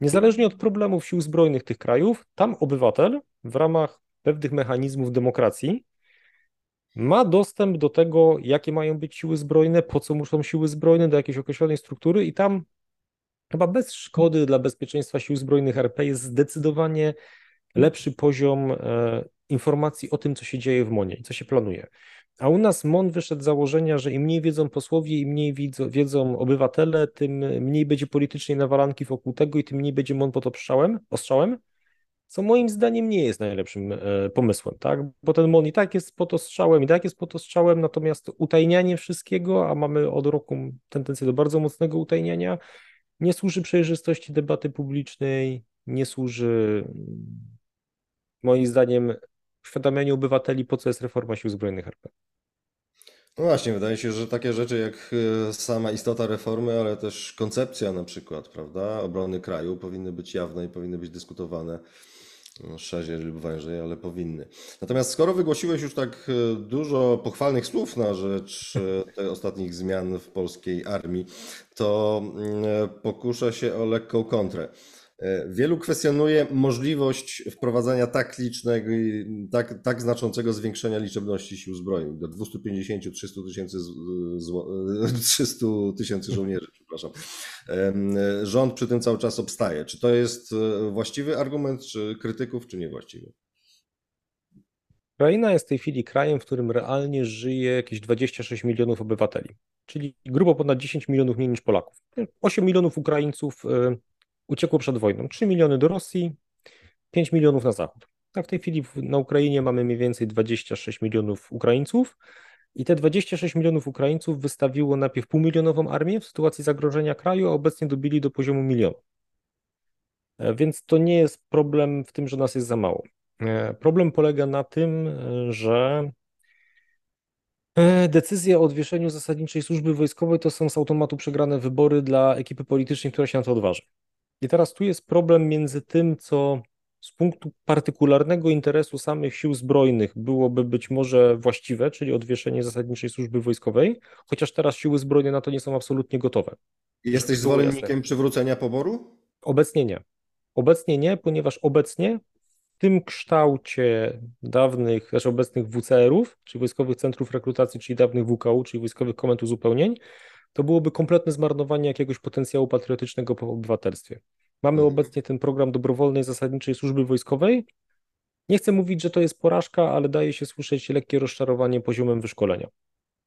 Niezależnie od problemów sił zbrojnych tych krajów, tam obywatel w ramach pewnych mechanizmów demokracji ma dostęp do tego, jakie mają być siły zbrojne, po co muszą siły zbrojne, do jakiejś określonej struktury i tam chyba bez szkody dla bezpieczeństwa sił zbrojnych RP jest zdecydowanie lepszy poziom e, informacji o tym, co się dzieje w MONie i co się planuje. A u nas MON wyszedł z założenia, że im mniej wiedzą posłowie, im mniej wiedzą, wiedzą obywatele, tym mniej będzie politycznej nawalanki wokół tego i tym mniej będzie MON pod ostrzałem, ostrzałem, co moim zdaniem nie jest najlepszym e, pomysłem, tak? Bo ten MON i tak jest pod ostrzałem, i tak jest pod ostrzałem, natomiast utajnianie wszystkiego, a mamy od roku tendencję do bardzo mocnego utajniania, nie służy przejrzystości debaty publicznej, nie służy moim zdaniem uświadamianiu obywateli, po co jest reforma sił zbrojnych RP. No właśnie, wydaje się, że takie rzeczy jak e, sama istota reformy, ale też koncepcja na przykład, prawda, obrony kraju powinny być jawne i powinny być dyskutowane no, szerzej lub wężej, ale powinny. Natomiast skoro wygłosiłeś już tak e, dużo pochwalnych słów na rzecz tych ostatnich zmian w polskiej armii, to mm, pokuszę się o lekką kontrę. Wielu kwestionuje możliwość wprowadzania tak licznego tak, tak znaczącego zwiększenia liczebności sił zbrojnych do 250-300 tysięcy 300 tysięcy żołnierzy, przepraszam. Rząd przy tym cały czas obstaje. Czy to jest e, właściwy argument, czy krytyków, czy niewłaściwy? Ukraina jest w tej chwili krajem, w którym realnie żyje jakieś 26 milionów obywateli, czyli grubo ponad 10 milionów mniej niż Polaków. 8 milionów Ukraińców e, uciekło przed wojną. 3 miliony do Rosji, 5 milionów na zachód. Tak, w tej chwili na Ukrainie mamy mniej więcej 26 milionów Ukraińców i te 26 milionów Ukraińców wystawiło najpierw półmilionową armię w sytuacji zagrożenia kraju, a obecnie dobili do poziomu milionu. E, więc to nie jest problem w tym, że nas jest za mało. E, problem polega na tym, e, że decyzje o odwieszeniu zasadniczej służby wojskowej to są z automatu przegrane wybory dla ekipy politycznej, która się na to odważy. I teraz tu jest problem między tym, co z punktu partykularnego interesu samych sił zbrojnych byłoby być może właściwe, czyli odwieszenie zasadniczej służby wojskowej, chociaż teraz siły zbrojne na to nie są absolutnie gotowe. Jesteś zwolennikiem przywrócenia poboru? Obecnie nie. Obecnie nie, ponieważ obecnie w tym kształcie dawnych, znaczy obecnych WCR-ów, czyli Wojskowych Centrów Rekrutacji, czyli dawnych WKU, czyli Wojskowych Komend Uzupełnień, to byłoby kompletne zmarnowanie jakiegoś potencjału patriotycznego po obywatelstwie. Mamy mhm. obecnie ten program dobrowolnej zasadniczej służby wojskowej. Nie chcę mówić, że to jest porażka, ale daje się słyszeć lekkie rozczarowanie poziomem wyszkolenia.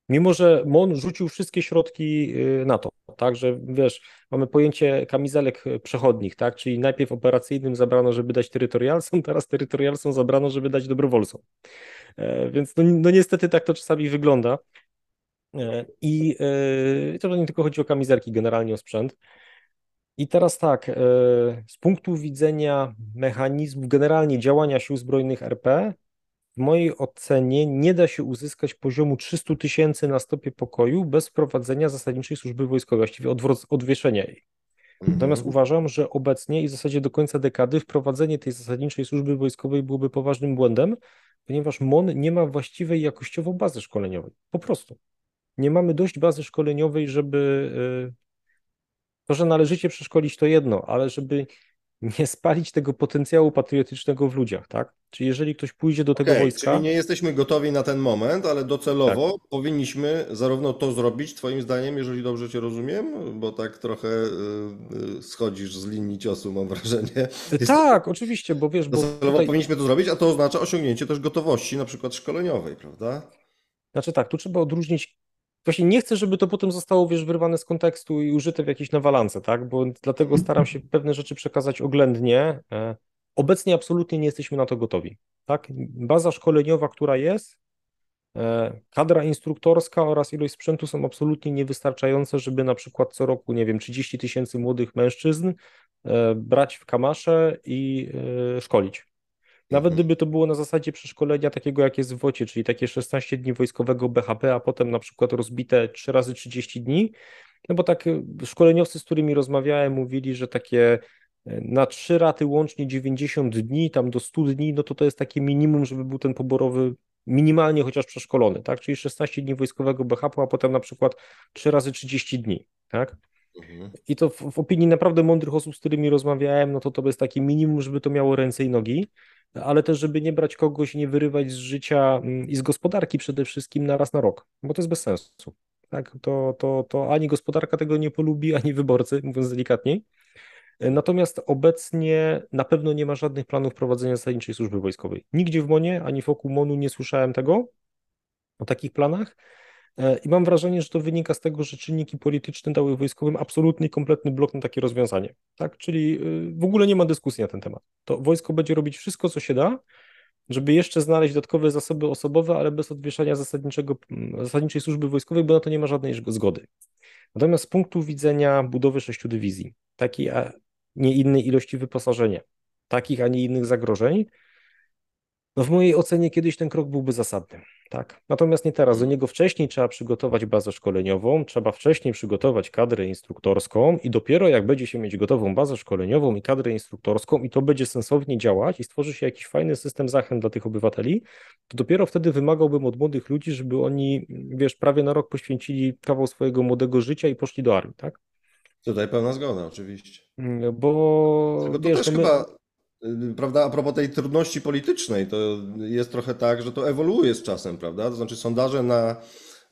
Mimo, że MON rzucił wszystkie środki y, na to, tak, że wiesz, mamy pojęcie kamizelek przechodnich, tak, czyli najpierw operacyjnym zabrano, żeby dać terytorialsom, teraz terytorialsom zabrano, żeby dać dobrowolcom. E, więc no, no niestety tak to czasami wygląda. E, I to nie tylko chodzi o kamizelki, generalnie o sprzęt. I teraz tak, e, z punktu widzenia mechanizmów, generalnie działania sił zbrojnych RP, w mojej ocenie nie da się uzyskać poziomu 300 tysięcy na stopie pokoju bez wprowadzenia zasadniczej służby wojskowej, właściwie odwieszenia jej. Natomiast mhm. uważam, że obecnie i w zasadzie do końca dekady wprowadzenie tej zasadniczej służby wojskowej byłoby poważnym błędem, ponieważ MON nie ma właściwej jakościowo bazy szkoleniowej. Po prostu nie mamy dość bazy szkoleniowej, żeby y, to, że należycie przeszkolić to jedno, ale żeby nie spalić tego potencjału patriotycznego w ludziach, tak? Czyli jeżeli ktoś pójdzie do tego Okej, wojska, czyli nie jesteśmy gotowi na ten moment, ale docelowo powinniśmy zarówno to zrobić, twoim zdaniem, jeżeli dobrze cię rozumiem, bo tak trochę y, y, schodzisz z linii ciosu, mam wrażenie. Jest- tak, oczywiście, bo wiesz, bo Docelowo tutaj, powinniśmy to zrobić, a to oznacza osiągnięcie też gotowości, na przykład szkoleniowej, prawda? znaczy tak, tu trzeba odróżnić, właśnie nie chcę, żeby to potem zostało, wiesz, wyrwane z kontekstu i użyte w jakiejś nawalance, tak, bo dlatego staram się pewne rzeczy przekazać oględnie. E, Obecnie absolutnie nie jesteśmy na to gotowi, tak, baza szkoleniowa, która jest, e, kadra instruktorska oraz ilość sprzętu są absolutnie niewystarczające, żeby na przykład co roku, nie wiem, 30 tysięcy młodych mężczyzn e, brać w kamasze i szkolić. Nawet gdyby to było na zasadzie przeszkolenia takiego, jak jest w WOcie, czyli takie 16 dni wojskowego BHP, a potem na przykład rozbite 3 razy 30 dni, no bo tak y, szkoleniowcy, z którymi rozmawiałem, mówili, że takie y, na trzy raty łącznie 90 dni, tam do 100 dni, no to to jest takie minimum, żeby był ten poborowy minimalnie chociaż przeszkolony, tak? Czyli 16 dni wojskowego BHP, a potem na przykład 3 razy 30 dni, tak? Mhm. I to w, w opinii naprawdę mądrych osób, z którymi rozmawiałem, no to to jest takie minimum, żeby to miało ręce i nogi, ale też, żeby nie brać kogoś nie wyrywać z życia mm, i z gospodarki przede wszystkim na raz na rok, bo to jest bez sensu. Tak, to, to, to ani gospodarka tego nie polubi, ani wyborcy, mówiąc delikatniej. Natomiast obecnie na pewno nie ma żadnych planów prowadzenia zasadniczej służby wojskowej. Nigdzie w MONie, ani wokół MONu nie słyszałem tego, o takich planach. E, I mam wrażenie, że to wynika z tego, że czynniki polityczne dały wojskowym absolutny i kompletny blok na takie rozwiązanie. Tak? Czyli y, w ogóle nie ma dyskusji na ten temat. To wojsko będzie robić wszystko, co się da, żeby jeszcze znaleźć dodatkowe zasoby osobowe, ale bez odwieszania zasadniczego, zasadniczej służby wojskowej, bo na to nie ma żadnej zgody. Natomiast z punktu widzenia budowy sześciu dywizji, takiej, a nie innej ilości wyposażenia, takich, a nie innych zagrożeń, no w mojej ocenie kiedyś ten krok byłby zasadny, tak. Natomiast nie teraz. Do niego wcześniej trzeba przygotować bazę szkoleniową, trzeba wcześniej przygotować kadrę instruktorską i dopiero jak będzie się mieć gotową bazę szkoleniową i kadrę instruktorską i to będzie sensownie działać i stworzy się jakiś fajny system zachęt dla tych obywateli, to dopiero wtedy wymagałbym od młodych ludzi, żeby oni, wiesz, prawie na rok poświęcili kawał swojego młodego życia i poszli do armii, tak? Tutaj pełna zgoda, oczywiście. Bo Tylko to wiesz, też no my- chyba, prawda, a propos tej trudności politycznej, to jest trochę tak, że to ewoluuje z czasem, prawda? To znaczy sondaże na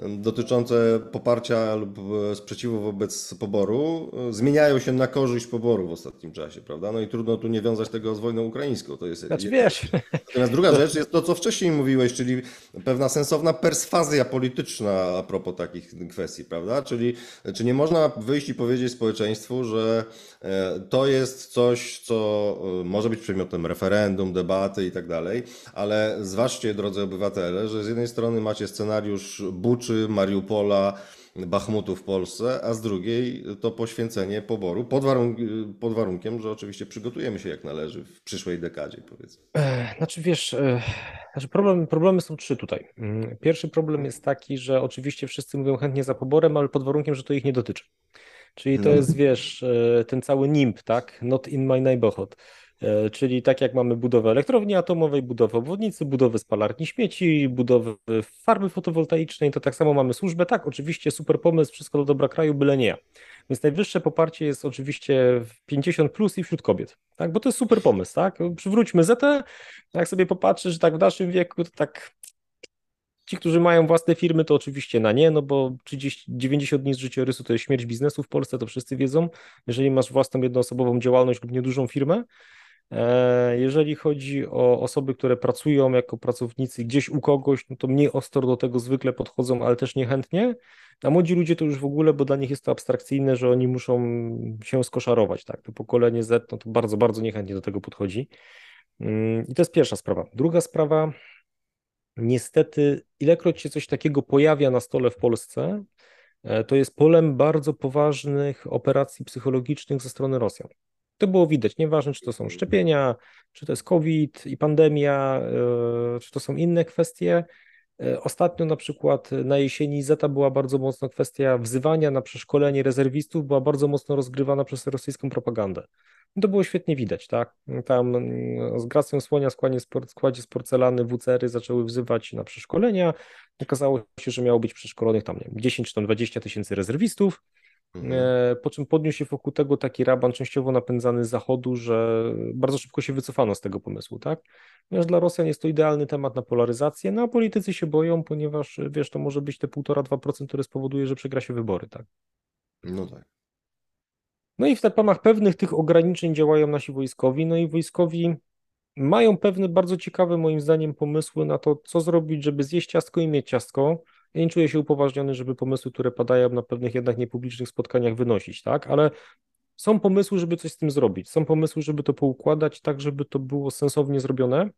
dotyczące poparcia lub e, sprzeciwu wobec poboru e, zmieniają się na korzyść poboru w ostatnim czasie, prawda? No i trudno tu nie wiązać tego z wojną ukraińską. To jest Znaczy wiesz, Natomiast druga rzecz jest to, co wcześniej mówiłeś, czyli pewna sensowna perswazja polityczna a propos takich kwestii, prawda? Czyli czy nie można wyjść i powiedzieć społeczeństwu, że e, to jest coś, co może być przedmiotem referendum, debaty i tak dalej, ale zważcie, drodzy obywatele, że z jednej strony macie scenariusz Buczy, Mariupola, Bachmutu w Polsce, a z drugiej to poświęcenie poboru, pod, warunk pod warunkiem, że oczywiście przygotujemy się jak należy w przyszłej dekadzie, powiedzmy. E, Znaczy wiesz, e, znaczy problem, problemy są trzy tutaj. Mm, Pierwszy problem jest taki, że oczywiście wszyscy mówią chętnie za poborem, ale pod warunkiem, że to ich nie dotyczy. Czyli to No. jest, wiesz, e, ten cały NIMP, tak? Not in my neighborhood. E, Czyli tak jak mamy budowę elektrowni atomowej, budowę obwodnicy, budowę spalarni śmieci, budowę farmy fotowoltaicznej, to tak samo mamy służbę. Tak, oczywiście super pomysł, wszystko do dobra kraju, byle nie ja. Więc najwyższe poparcie jest oczywiście w 50 plus i wśród kobiet, tak? Bo to jest super pomysł, tak? Przywróćmy Zetę, jak sobie popatrzysz, tak w naszym wieku, to tak ci, którzy mają własne firmy, to oczywiście na nie, no bo 30, 90 dni z życiorysu to jest śmierć biznesu w Polsce, to wszyscy wiedzą. Jeżeli masz własną jednoosobową działalność lub niedużą firmę, Jeżeli chodzi o osoby, które pracują jako pracownicy gdzieś u kogoś, no to mniej ostro do tego zwykle podchodzą, ale też niechętnie. A młodzi ludzie to już w ogóle, bo dla nich jest to abstrakcyjne, że oni muszą się skoszarować, tak? To pokolenie Z, no to bardzo, bardzo niechętnie do tego podchodzi. Mm, I to jest pierwsza sprawa. Druga sprawa, niestety, ilekroć się coś takiego pojawia na stole w Polsce, e, to jest polem bardzo poważnych operacji psychologicznych ze strony Rosjan. To było widać, nieważne czy to są szczepienia, czy to jest COVID i pandemia, e, czy to są inne kwestie. E, Ostatnio na przykład na jesieni Zeta była bardzo mocno kwestia wzywania na przeszkolenie rezerwistów, była bardzo mocno rozgrywana przez rosyjską propagandę. To było świetnie widać, tak? Tam mm, z gracją słonia składzie składzie z porcelany WCR-y zaczęły wzywać na przeszkolenia. Okazało się, że miało być przeszkolonych tam, nie wiem, 10 czy tam 20 tysięcy rezerwistów. Mhm. E, po czym podniósł się wokół tego taki raban częściowo napędzany z zachodu, że bardzo szybko się wycofano z tego pomysłu, tak? Ponieważ dla Rosjan jest to idealny temat na polaryzację, no a politycy się boją, ponieważ wiesz, to może być te 1,5-2%, które spowoduje, że przegra się wybory, tak? No tak. No i w ramach pewnych tych ograniczeń działają nasi wojskowi, no i wojskowi mają pewne bardzo ciekawe moim zdaniem pomysły na to, co zrobić, żeby zjeść ciastko i mieć ciastko. Ja nie czuję się upoważniony, żeby pomysły, które padają na pewnych jednak niepublicznych spotkaniach wynosić, tak? Ale są pomysły, żeby coś z tym zrobić. Są pomysły, żeby to poukładać tak, żeby to było sensownie zrobione.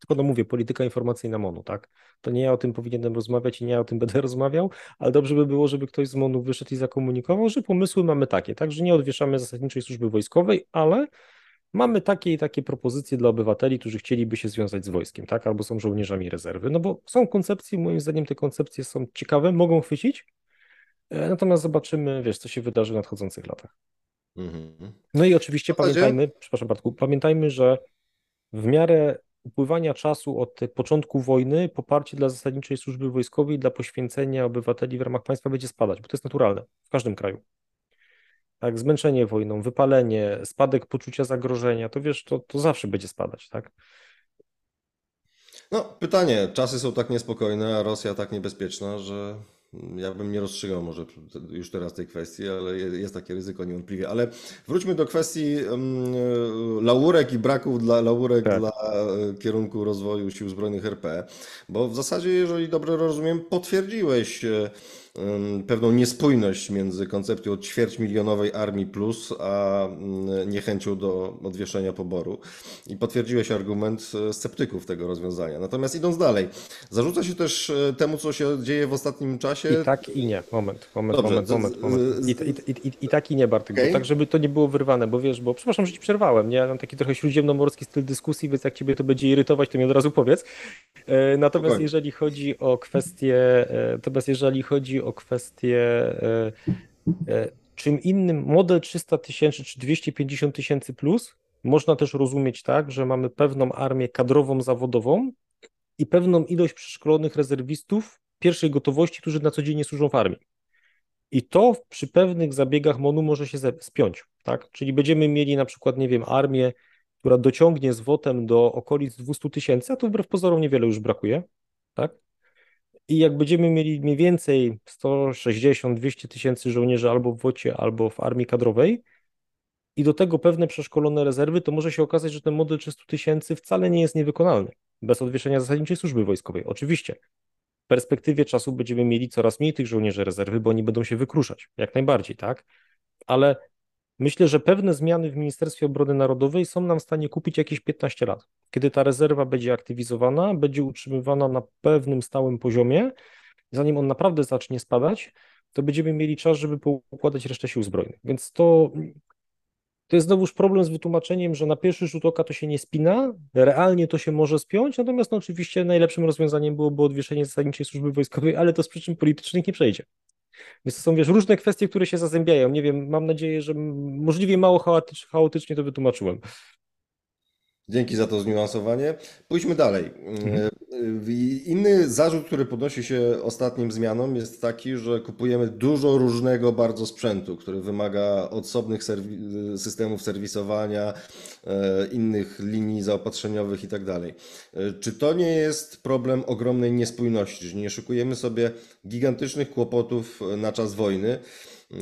Tylko no mówię, polityka informacyjna MONU, tak? To nie ja o tym powinienem rozmawiać i nie ja o tym będę rozmawiał, ale dobrze by było, żeby ktoś z MONU wyszedł i zakomunikował, że pomysły mamy takie, tak? Że nie odwieszamy zasadniczej służby wojskowej, ale mamy takie i takie propozycje dla obywateli, którzy chcieliby się związać z wojskiem, tak? Albo są żołnierzami rezerwy. No bo są koncepcje, moim zdaniem te koncepcje są ciekawe, mogą chwycić, e, natomiast zobaczymy, wiesz, co się wydarzy w nadchodzących latach. Mhm. No i oczywiście pamiętajmy, przepraszam Bartku, pamiętajmy, że w miarę upływania czasu od początku wojny poparcie dla zasadniczej służby wojskowej, dla poświęcenia obywateli w ramach państwa będzie spadać, bo to jest naturalne w każdym kraju tak, zmęczenie wojną, wypalenie, spadek poczucia zagrożenia, to wiesz, to, to zawsze będzie spadać, tak? No, pytanie, czasy są tak niespokojne, a Rosja tak niebezpieczna, że ja bym nie rozstrzygał może już teraz tej kwestii, ale jest takie ryzyko niewątpliwie. Ale wróćmy do kwestii laurek i braków dla laurek tak. dla e, kierunku rozwoju Sił Zbrojnych RP, bo w zasadzie, jeżeli dobrze rozumiem, potwierdziłeś e, pewną niespójność między koncepcją ćwierćmilionowej armii plus, a mm, niechęcią do odwieszenia poboru. I potwierdziłeś argument e, sceptyków tego rozwiązania. Natomiast idąc dalej, zarzuca się też e, temu, co się dzieje w ostatnim czasie. I tak i nie. Moment, moment, Dobrze, moment, moment. moment. I, i, i, I, tak i nie, Bartek, okay. tak żeby to nie było wyrwane, bo wiesz, bo przepraszam, że ci przerwałem, nie? Ja mam taki trochę śródziemnomorski styl dyskusji, więc jak ciebie to będzie irytować, to mi od razu powiedz. E, natomiast jeżeli chodzi o kwestię, natomiast jeżeli chodzi o kwestię e, e, czym innym model 300 tysięcy czy 250 tysięcy plus można też rozumieć tak, że mamy pewną armię kadrową, zawodową i pewną ilość przeszkolonych rezerwistów pierwszej gotowości, którzy na co dzień nie służą w armii. I to przy pewnych zabiegach MONU może się spiąć, tak? Czyli będziemy mieli na przykład, nie wiem, armię, która dociągnie z wotem do okolic 200 tysięcy, a to wbrew pozorom niewiele już brakuje, tak? I jak będziemy mieli mniej więcej 160-200 tysięcy żołnierzy albo w WOCie, albo w armii kadrowej, i do tego pewne przeszkolone rezerwy, to może się okazać, że ten model 300 tysięcy wcale nie jest niewykonalny bez odwieszenia zasadniczej służby wojskowej. Oczywiście, w perspektywie czasu będziemy mieli coraz mniej tych żołnierzy rezerwy, bo oni będą się wykruszać, jak najbardziej, tak? Ale Myślę, że pewne zmiany w Ministerstwie Obrony Narodowej są nam w stanie kupić jakieś 15 lat. Kiedy ta rezerwa będzie aktywizowana, będzie utrzymywana na pewnym stałym poziomie, zanim on naprawdę zacznie spadać, to będziemy mieli czas, żeby poukładać resztę sił zbrojnych. Więc to, to jest znowuż problem z wytłumaczeniem, że na pierwszy rzut oka to się nie spina, realnie to się może spiąć, natomiast no oczywiście najlepszym rozwiązaniem byłoby odwieszenie zasadniczej służby wojskowej, ale to z przyczyn politycznych nie przejdzie. Więc to są, wiesz, różne kwestie, które się zazębiają. Nie wiem, mam nadzieję, że możliwie mało chaotycznie, to wytłumaczyłem. Dzięki za to zniuansowanie. Pójdźmy dalej. Mhm. Inny zarzut, który podnosi się ostatnim zmianom, jest taki, że kupujemy dużo różnego bardzo sprzętu, który wymaga osobnych serwi- systemów serwisowania, innych linii zaopatrzeniowych itd. Tak e, czy to nie jest problem ogromnej niespójności, że nie szykujemy sobie gigantycznych kłopotów na czas wojny?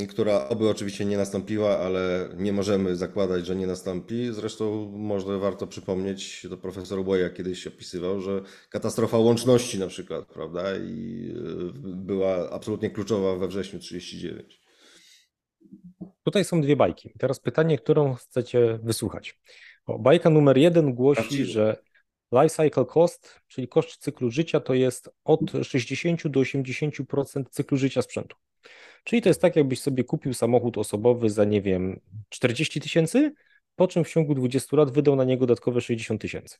Która oby oczywiście nie nastąpiła, ale nie możemy zakładać, że nie nastąpi. Zresztą może warto przypomnieć, to profesor Boja kiedyś opisywał, że katastrofa łączności na przykład, prawda, i e, była absolutnie kluczowa we wrześniu 39. Tutaj są dwie bajki. Teraz pytanie, którą chcecie wysłuchać. O, bajka numer jeden głosi, że life cycle cost, czyli koszt cyklu życia, to jest od 60 do 80% cyklu życia sprzętu. Czyli to jest tak, jakbyś sobie kupił samochód osobowy za, nie wiem, 40 tysięcy, po czym w ciągu 20 lat wydał na niego dodatkowe 60 tysięcy.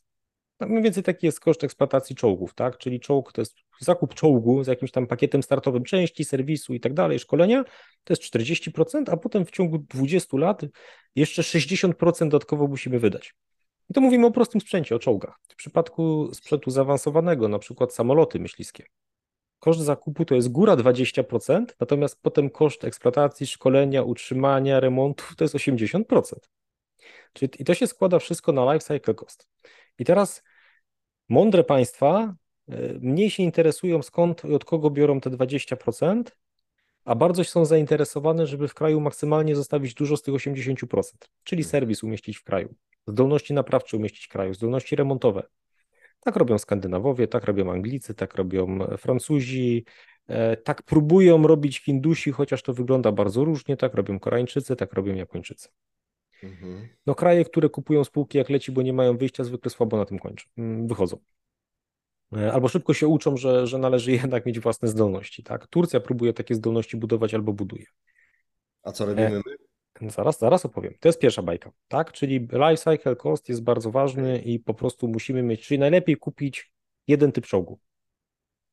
No mniej więcej taki jest koszt eksploatacji czołgów, tak? Czyli czołg to jest zakup czołgu z jakimś tam pakietem startowym części, serwisu i tak dalej, szkolenia, to jest 40%, a potem w ciągu 20 lat jeszcze 60% dodatkowo musimy wydać. I to mówimy o prostym sprzęcie, o czołgach. W przypadku sprzętu zaawansowanego, na przykład samoloty myśliwskie, koszt zakupu to jest góra 20%, natomiast potem koszt eksploatacji, szkolenia, utrzymania, remontu to jest 80%. Czyli i to się składa wszystko na life cycle cost. I teraz mądre państwa e, mniej się interesują skąd i od kogo biorą te 20%, a bardzo są zainteresowane, żeby w kraju maksymalnie zostawić dużo z tych 80%, czyli serwis umieścić w kraju, zdolności naprawcze umieścić w kraju, zdolności remontowe. Tak robią Skandynawowie, tak robią Anglicy, tak robią Francuzi, e, tak próbują robić Hindusi, chociaż to wygląda bardzo różnie, tak robią Koreańczycy, tak robią Japończycy. Mhm. No kraje, które kupują spółki jak leci, bo nie mają wyjścia, zwykle słabo na tym kończą, mm, wychodzą. E, albo szybko się uczą, że, że należy jednak mieć własne zdolności. Tak? Turcja próbuje takie zdolności budować albo buduje. A co robimy e, my? Zaraz, zaraz opowiem. To jest pierwsza bajka, tak? Czyli life cycle cost jest bardzo ważny i po prostu musimy mieć, czyli najlepiej kupić jeden typ czołgu.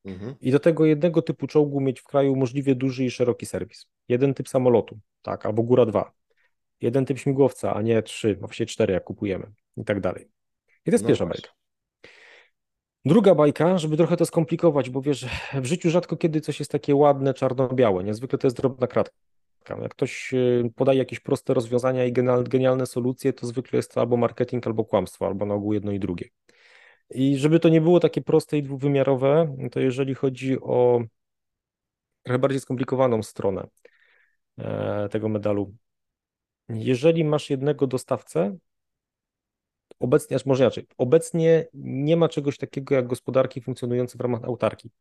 Mhm. I do tego jednego typu czołgu mieć w kraju możliwie duży i szeroki serwis. Jeden typ samolotu, tak, albo góra dwa. Jeden typ śmigłowca, a nie trzy, właściwie cztery, jak kupujemy i tak dalej. I to jest no pierwsza właśnie. bajka. Druga bajka, żeby trochę to skomplikować, bo wiesz, w życiu rzadko kiedy coś jest takie ładne, czarno-białe, niezwykle to jest drobna kratka. Jak ktoś y, podaje jakieś proste rozwiązania i genialne solucje, to zwykle jest to albo marketing, albo kłamstwo, albo na ogół jedno i drugie. I żeby to nie było takie proste i dwuwymiarowe, to jeżeli chodzi o trochę bardziej skomplikowaną stronę e, tego medalu, jeżeli masz jednego dostawcę, Obecnie, aż może inaczej, obecnie nie ma czegoś takiego jak gospodarki funkcjonujące w ramach autarki.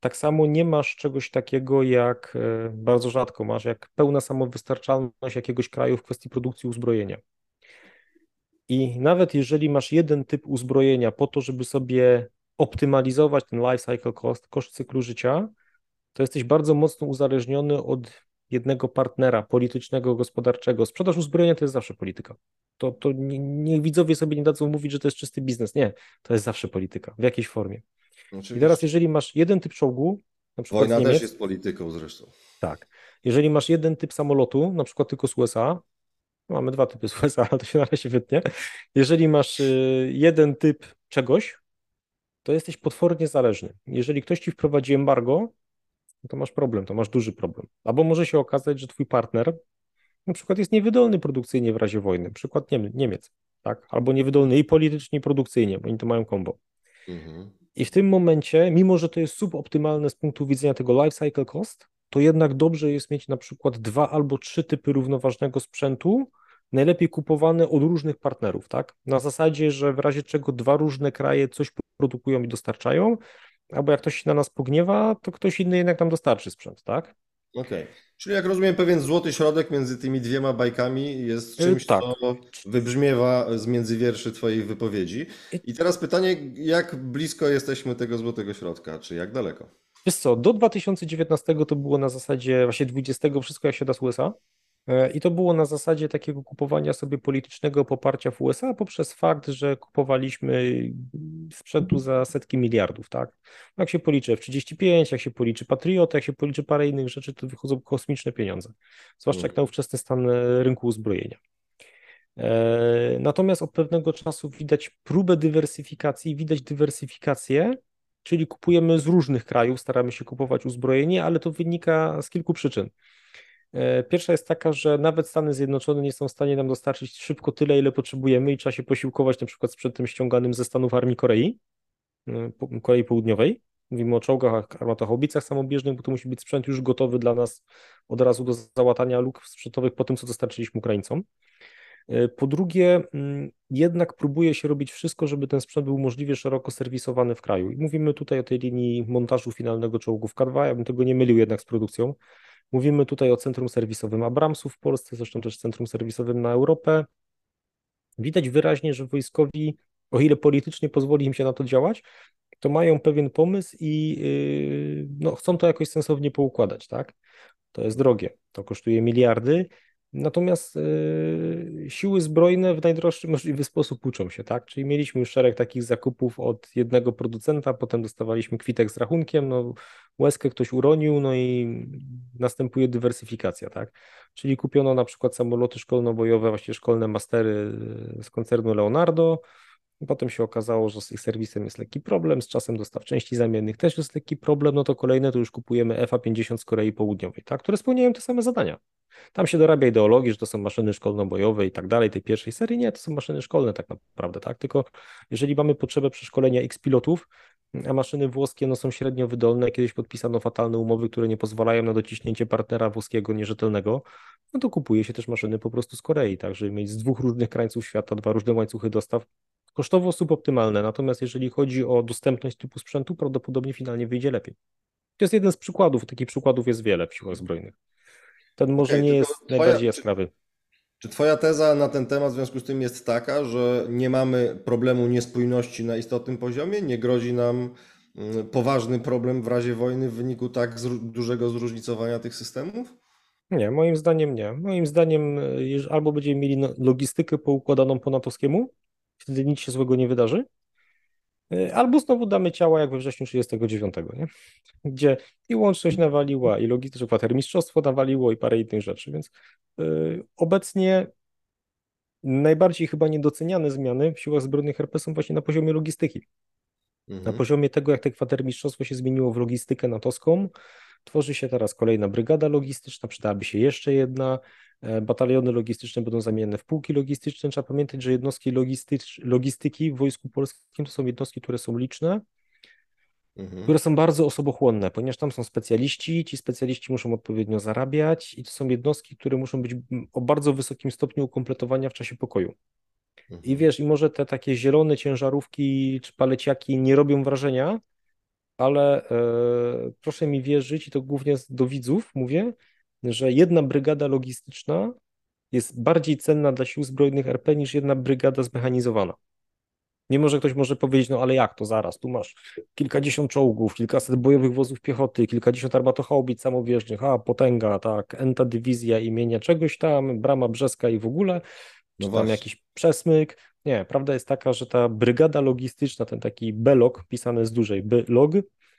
Tak samo nie masz czegoś takiego jak, e, bardzo rzadko masz, jak pełna samowystarczalność jakiegoś kraju w kwestii produkcji uzbrojenia. I nawet jeżeli masz jeden typ uzbrojenia po to, żeby sobie optymalizować ten life cycle cost, koszt cyklu życia, to jesteś bardzo mocno uzależniony od jednego partnera politycznego, gospodarczego. Sprzedaż uzbrojenia to jest zawsze polityka. To, to niech widzowie sobie nie dadzą mówić, że to jest czysty biznes. Nie, to jest zawsze polityka, w jakiejś formie. Oczywiście. I teraz, jeżeli masz jeden typ czołgu, na przykład Wojna Niemiec, też jest polityką zresztą. Tak. Jeżeli masz jeden typ samolotu, na przykład tylko z USA, mamy dwa typy z USA, ale to się na razie wytnie. Jeżeli masz y, jeden typ czegoś, to jesteś potwornie zależny. Jeżeli ktoś ci wprowadzi embargo, to masz problem, to masz duży problem. Albo może się okazać, że twój partner na przykład jest niewydolny produkcyjnie w razie wojny, przykład Niemiec, tak? Albo niewydolny i politycznie, i produkcyjnie, bo oni to mają kombo. Mhm. I w tym momencie, mimo że to jest suboptymalne z punktu widzenia tego life cycle cost, to jednak dobrze jest mieć na przykład dwa albo trzy typy równoważnego sprzętu, najlepiej kupowane od różnych partnerów, tak? Na zasadzie, że w razie czego dwa różne kraje coś produkują i dostarczają, albo jak ktoś się na nas pogniewa, to ktoś inny jednak nam dostarczy sprzęt, tak? Okej. Okay. Czyli jak rozumiem, pewien złoty środek między tymi dwiema bajkami jest y, czymś, tak. co wybrzmiewa z między wierszy Twojej wypowiedzi. I teraz pytanie, jak blisko jesteśmy tego złotego środka, czy jak daleko? Wiesz co, do 2019 to było na zasadzie właśnie 20 wszystko jak się da z USA. E, I to było na zasadzie takiego kupowania sobie politycznego poparcia w USA poprzez fakt, że kupowaliśmy sprzętu za setki miliardów, tak? Jak się policzy F-35, jak się policzy Patriot, jak się policzy parę innych rzeczy, to wychodzą kosmiczne pieniądze, zwłaszcza jak na ówczesny stan e, rynku uzbrojenia. E, natomiast od pewnego czasu widać próbę dywersyfikacji, widać dywersyfikację, czyli kupujemy z różnych krajów, staramy się kupować uzbrojenie, ale to wynika z kilku przyczyn. E, pierwsza jest taka, że nawet Stany Zjednoczone nie są w stanie nam dostarczyć szybko tyle, ile potrzebujemy i trzeba się posiłkować na przykład sprzętem ściąganym ze Stanów Armii Korei, e, Korei Południowej. Mówimy o czołgach, armatochobicach samobieżnych, bo to musi być sprzęt już gotowy dla nas od razu do załatania luk sprzętowych po tym, co dostarczyliśmy Ukraińcom. E, po drugie, mm, jednak próbuje się robić wszystko, żeby ten sprzęt był możliwie szeroko serwisowany w kraju. I mówimy tutaj o tej linii montażu finalnego czołgów K2, ja bym tego nie mylił jednak z produkcją. Mówimy tutaj o centrum serwisowym Abramsów w Polsce, zresztą też centrum serwisowym na Europę. Widać wyraźnie, że wojskowi, o ile politycznie pozwoli im się na to działać, to mają pewien pomysł i yy, no, chcą to jakoś sensownie poukładać, tak? To jest drogie, to kosztuje miliardy Natomiast y, siły zbrojne w najdroższy możliwy sposób uczą się, tak? Czyli mieliśmy już szereg takich zakupów od jednego producenta, potem dostawaliśmy kwitek z rachunkiem, no łezkę ktoś uronił, no i następuje dywersyfikacja, tak? Czyli kupiono na przykład samoloty szkolno-bojowe, właśnie szkolne mastery z koncernu Leonardo, Potem się okazało, że z ich serwisem jest lekki problem, z czasem dostaw części zamiennych też jest lekki problem, no to kolejne to już kupujemy FA-50 z Korei Południowej, tak, które spełniają te same zadania. Tam się dorabia ideologii, że to są maszyny szkolno-bojowe i tak dalej, tej pierwszej serii. Nie, to są maszyny szkolne tak naprawdę, tak? Tylko jeżeli mamy potrzebę przeszkolenia X pilotów, a maszyny włoskie no, są średnio wydolne, kiedyś podpisano fatalne umowy, które nie pozwalają na dociśnięcie partnera włoskiego nierzetelnego, no to kupuje się też maszyny po prostu z Korei, tak, żeby mieć z dwóch różnych krańców świata dwa różne łańcuchy dostaw, kosztowo suboptymalne, natomiast jeżeli chodzi o dostępność typu sprzętu, prawdopodobnie finalnie wyjdzie lepiej. To jest jeden z przykładów, takich przykładów jest wiele w siłach zbrojnych. Ten może okay, nie jest twoja, najbardziej jaskrawy. Czy, czy Twoja teza na ten temat w związku z tym jest taka, że nie mamy problemu niespójności na istotnym poziomie? Nie grozi nam mm, poważny problem w razie wojny w wyniku tak dużego zróżnicowania tych systemów? Nie, moim zdaniem nie. Moim zdaniem e, albo będziemy mieli no, logistykę poukładaną po natowskiemu, wtedy nic się złego nie wydarzy, e, albo znowu damy ciała jak we wrześniu 1939, nie? gdzie i łączność nawaliła, i logistyczne kwatermistrzostwo nawaliło, i parę innych rzeczy, więc yy, obecnie najbardziej chyba niedoceniane zmiany w siłach zbrojnych RP są właśnie na poziomie logistyki. Mhm. Na poziomie tego, jak te kwatermistrzostwo się zmieniło w logistykę natowską, tworzy się teraz kolejna brygada logistyczna, przydałaby się jeszcze jedna, bataliony logistyczne będą zamienione w pułki logistyczne. Trzeba pamiętać, że jednostki logistycz, logistyki w Wojsku Polskim to są jednostki, które są liczne, mhm. które są bardzo osobochłonne, ponieważ tam są specjaliści, ci specjaliści muszą odpowiednio zarabiać i to są jednostki, które muszą być o bardzo wysokim stopniu ukompletowania w czasie pokoju. Mhm. I wiesz, i może te takie zielone ciężarówki czy paleciaki nie robią wrażenia, ale e, proszę mi wierzyć, i to głównie do widzów mówię, że jedna brygada logistyczna jest bardziej cenna dla sił zbrojnych RP niż jedna brygada zmechanizowana. Mimo, że ktoś może powiedzieć, no ale jak to zaraz, tu masz kilkadziesiąt czołgów, kilkaset bojowych wozów piechoty, kilkadziesiąt armatochaubic samowieżnych, a potęga, tak, enta dywizja imienia czegoś tam, brama brzeska i w ogóle, no czy tam jakiś przesmyk. Nie, prawda jest taka, że ta brygada logistyczna, ten taki belog pisany z dużej, B-log,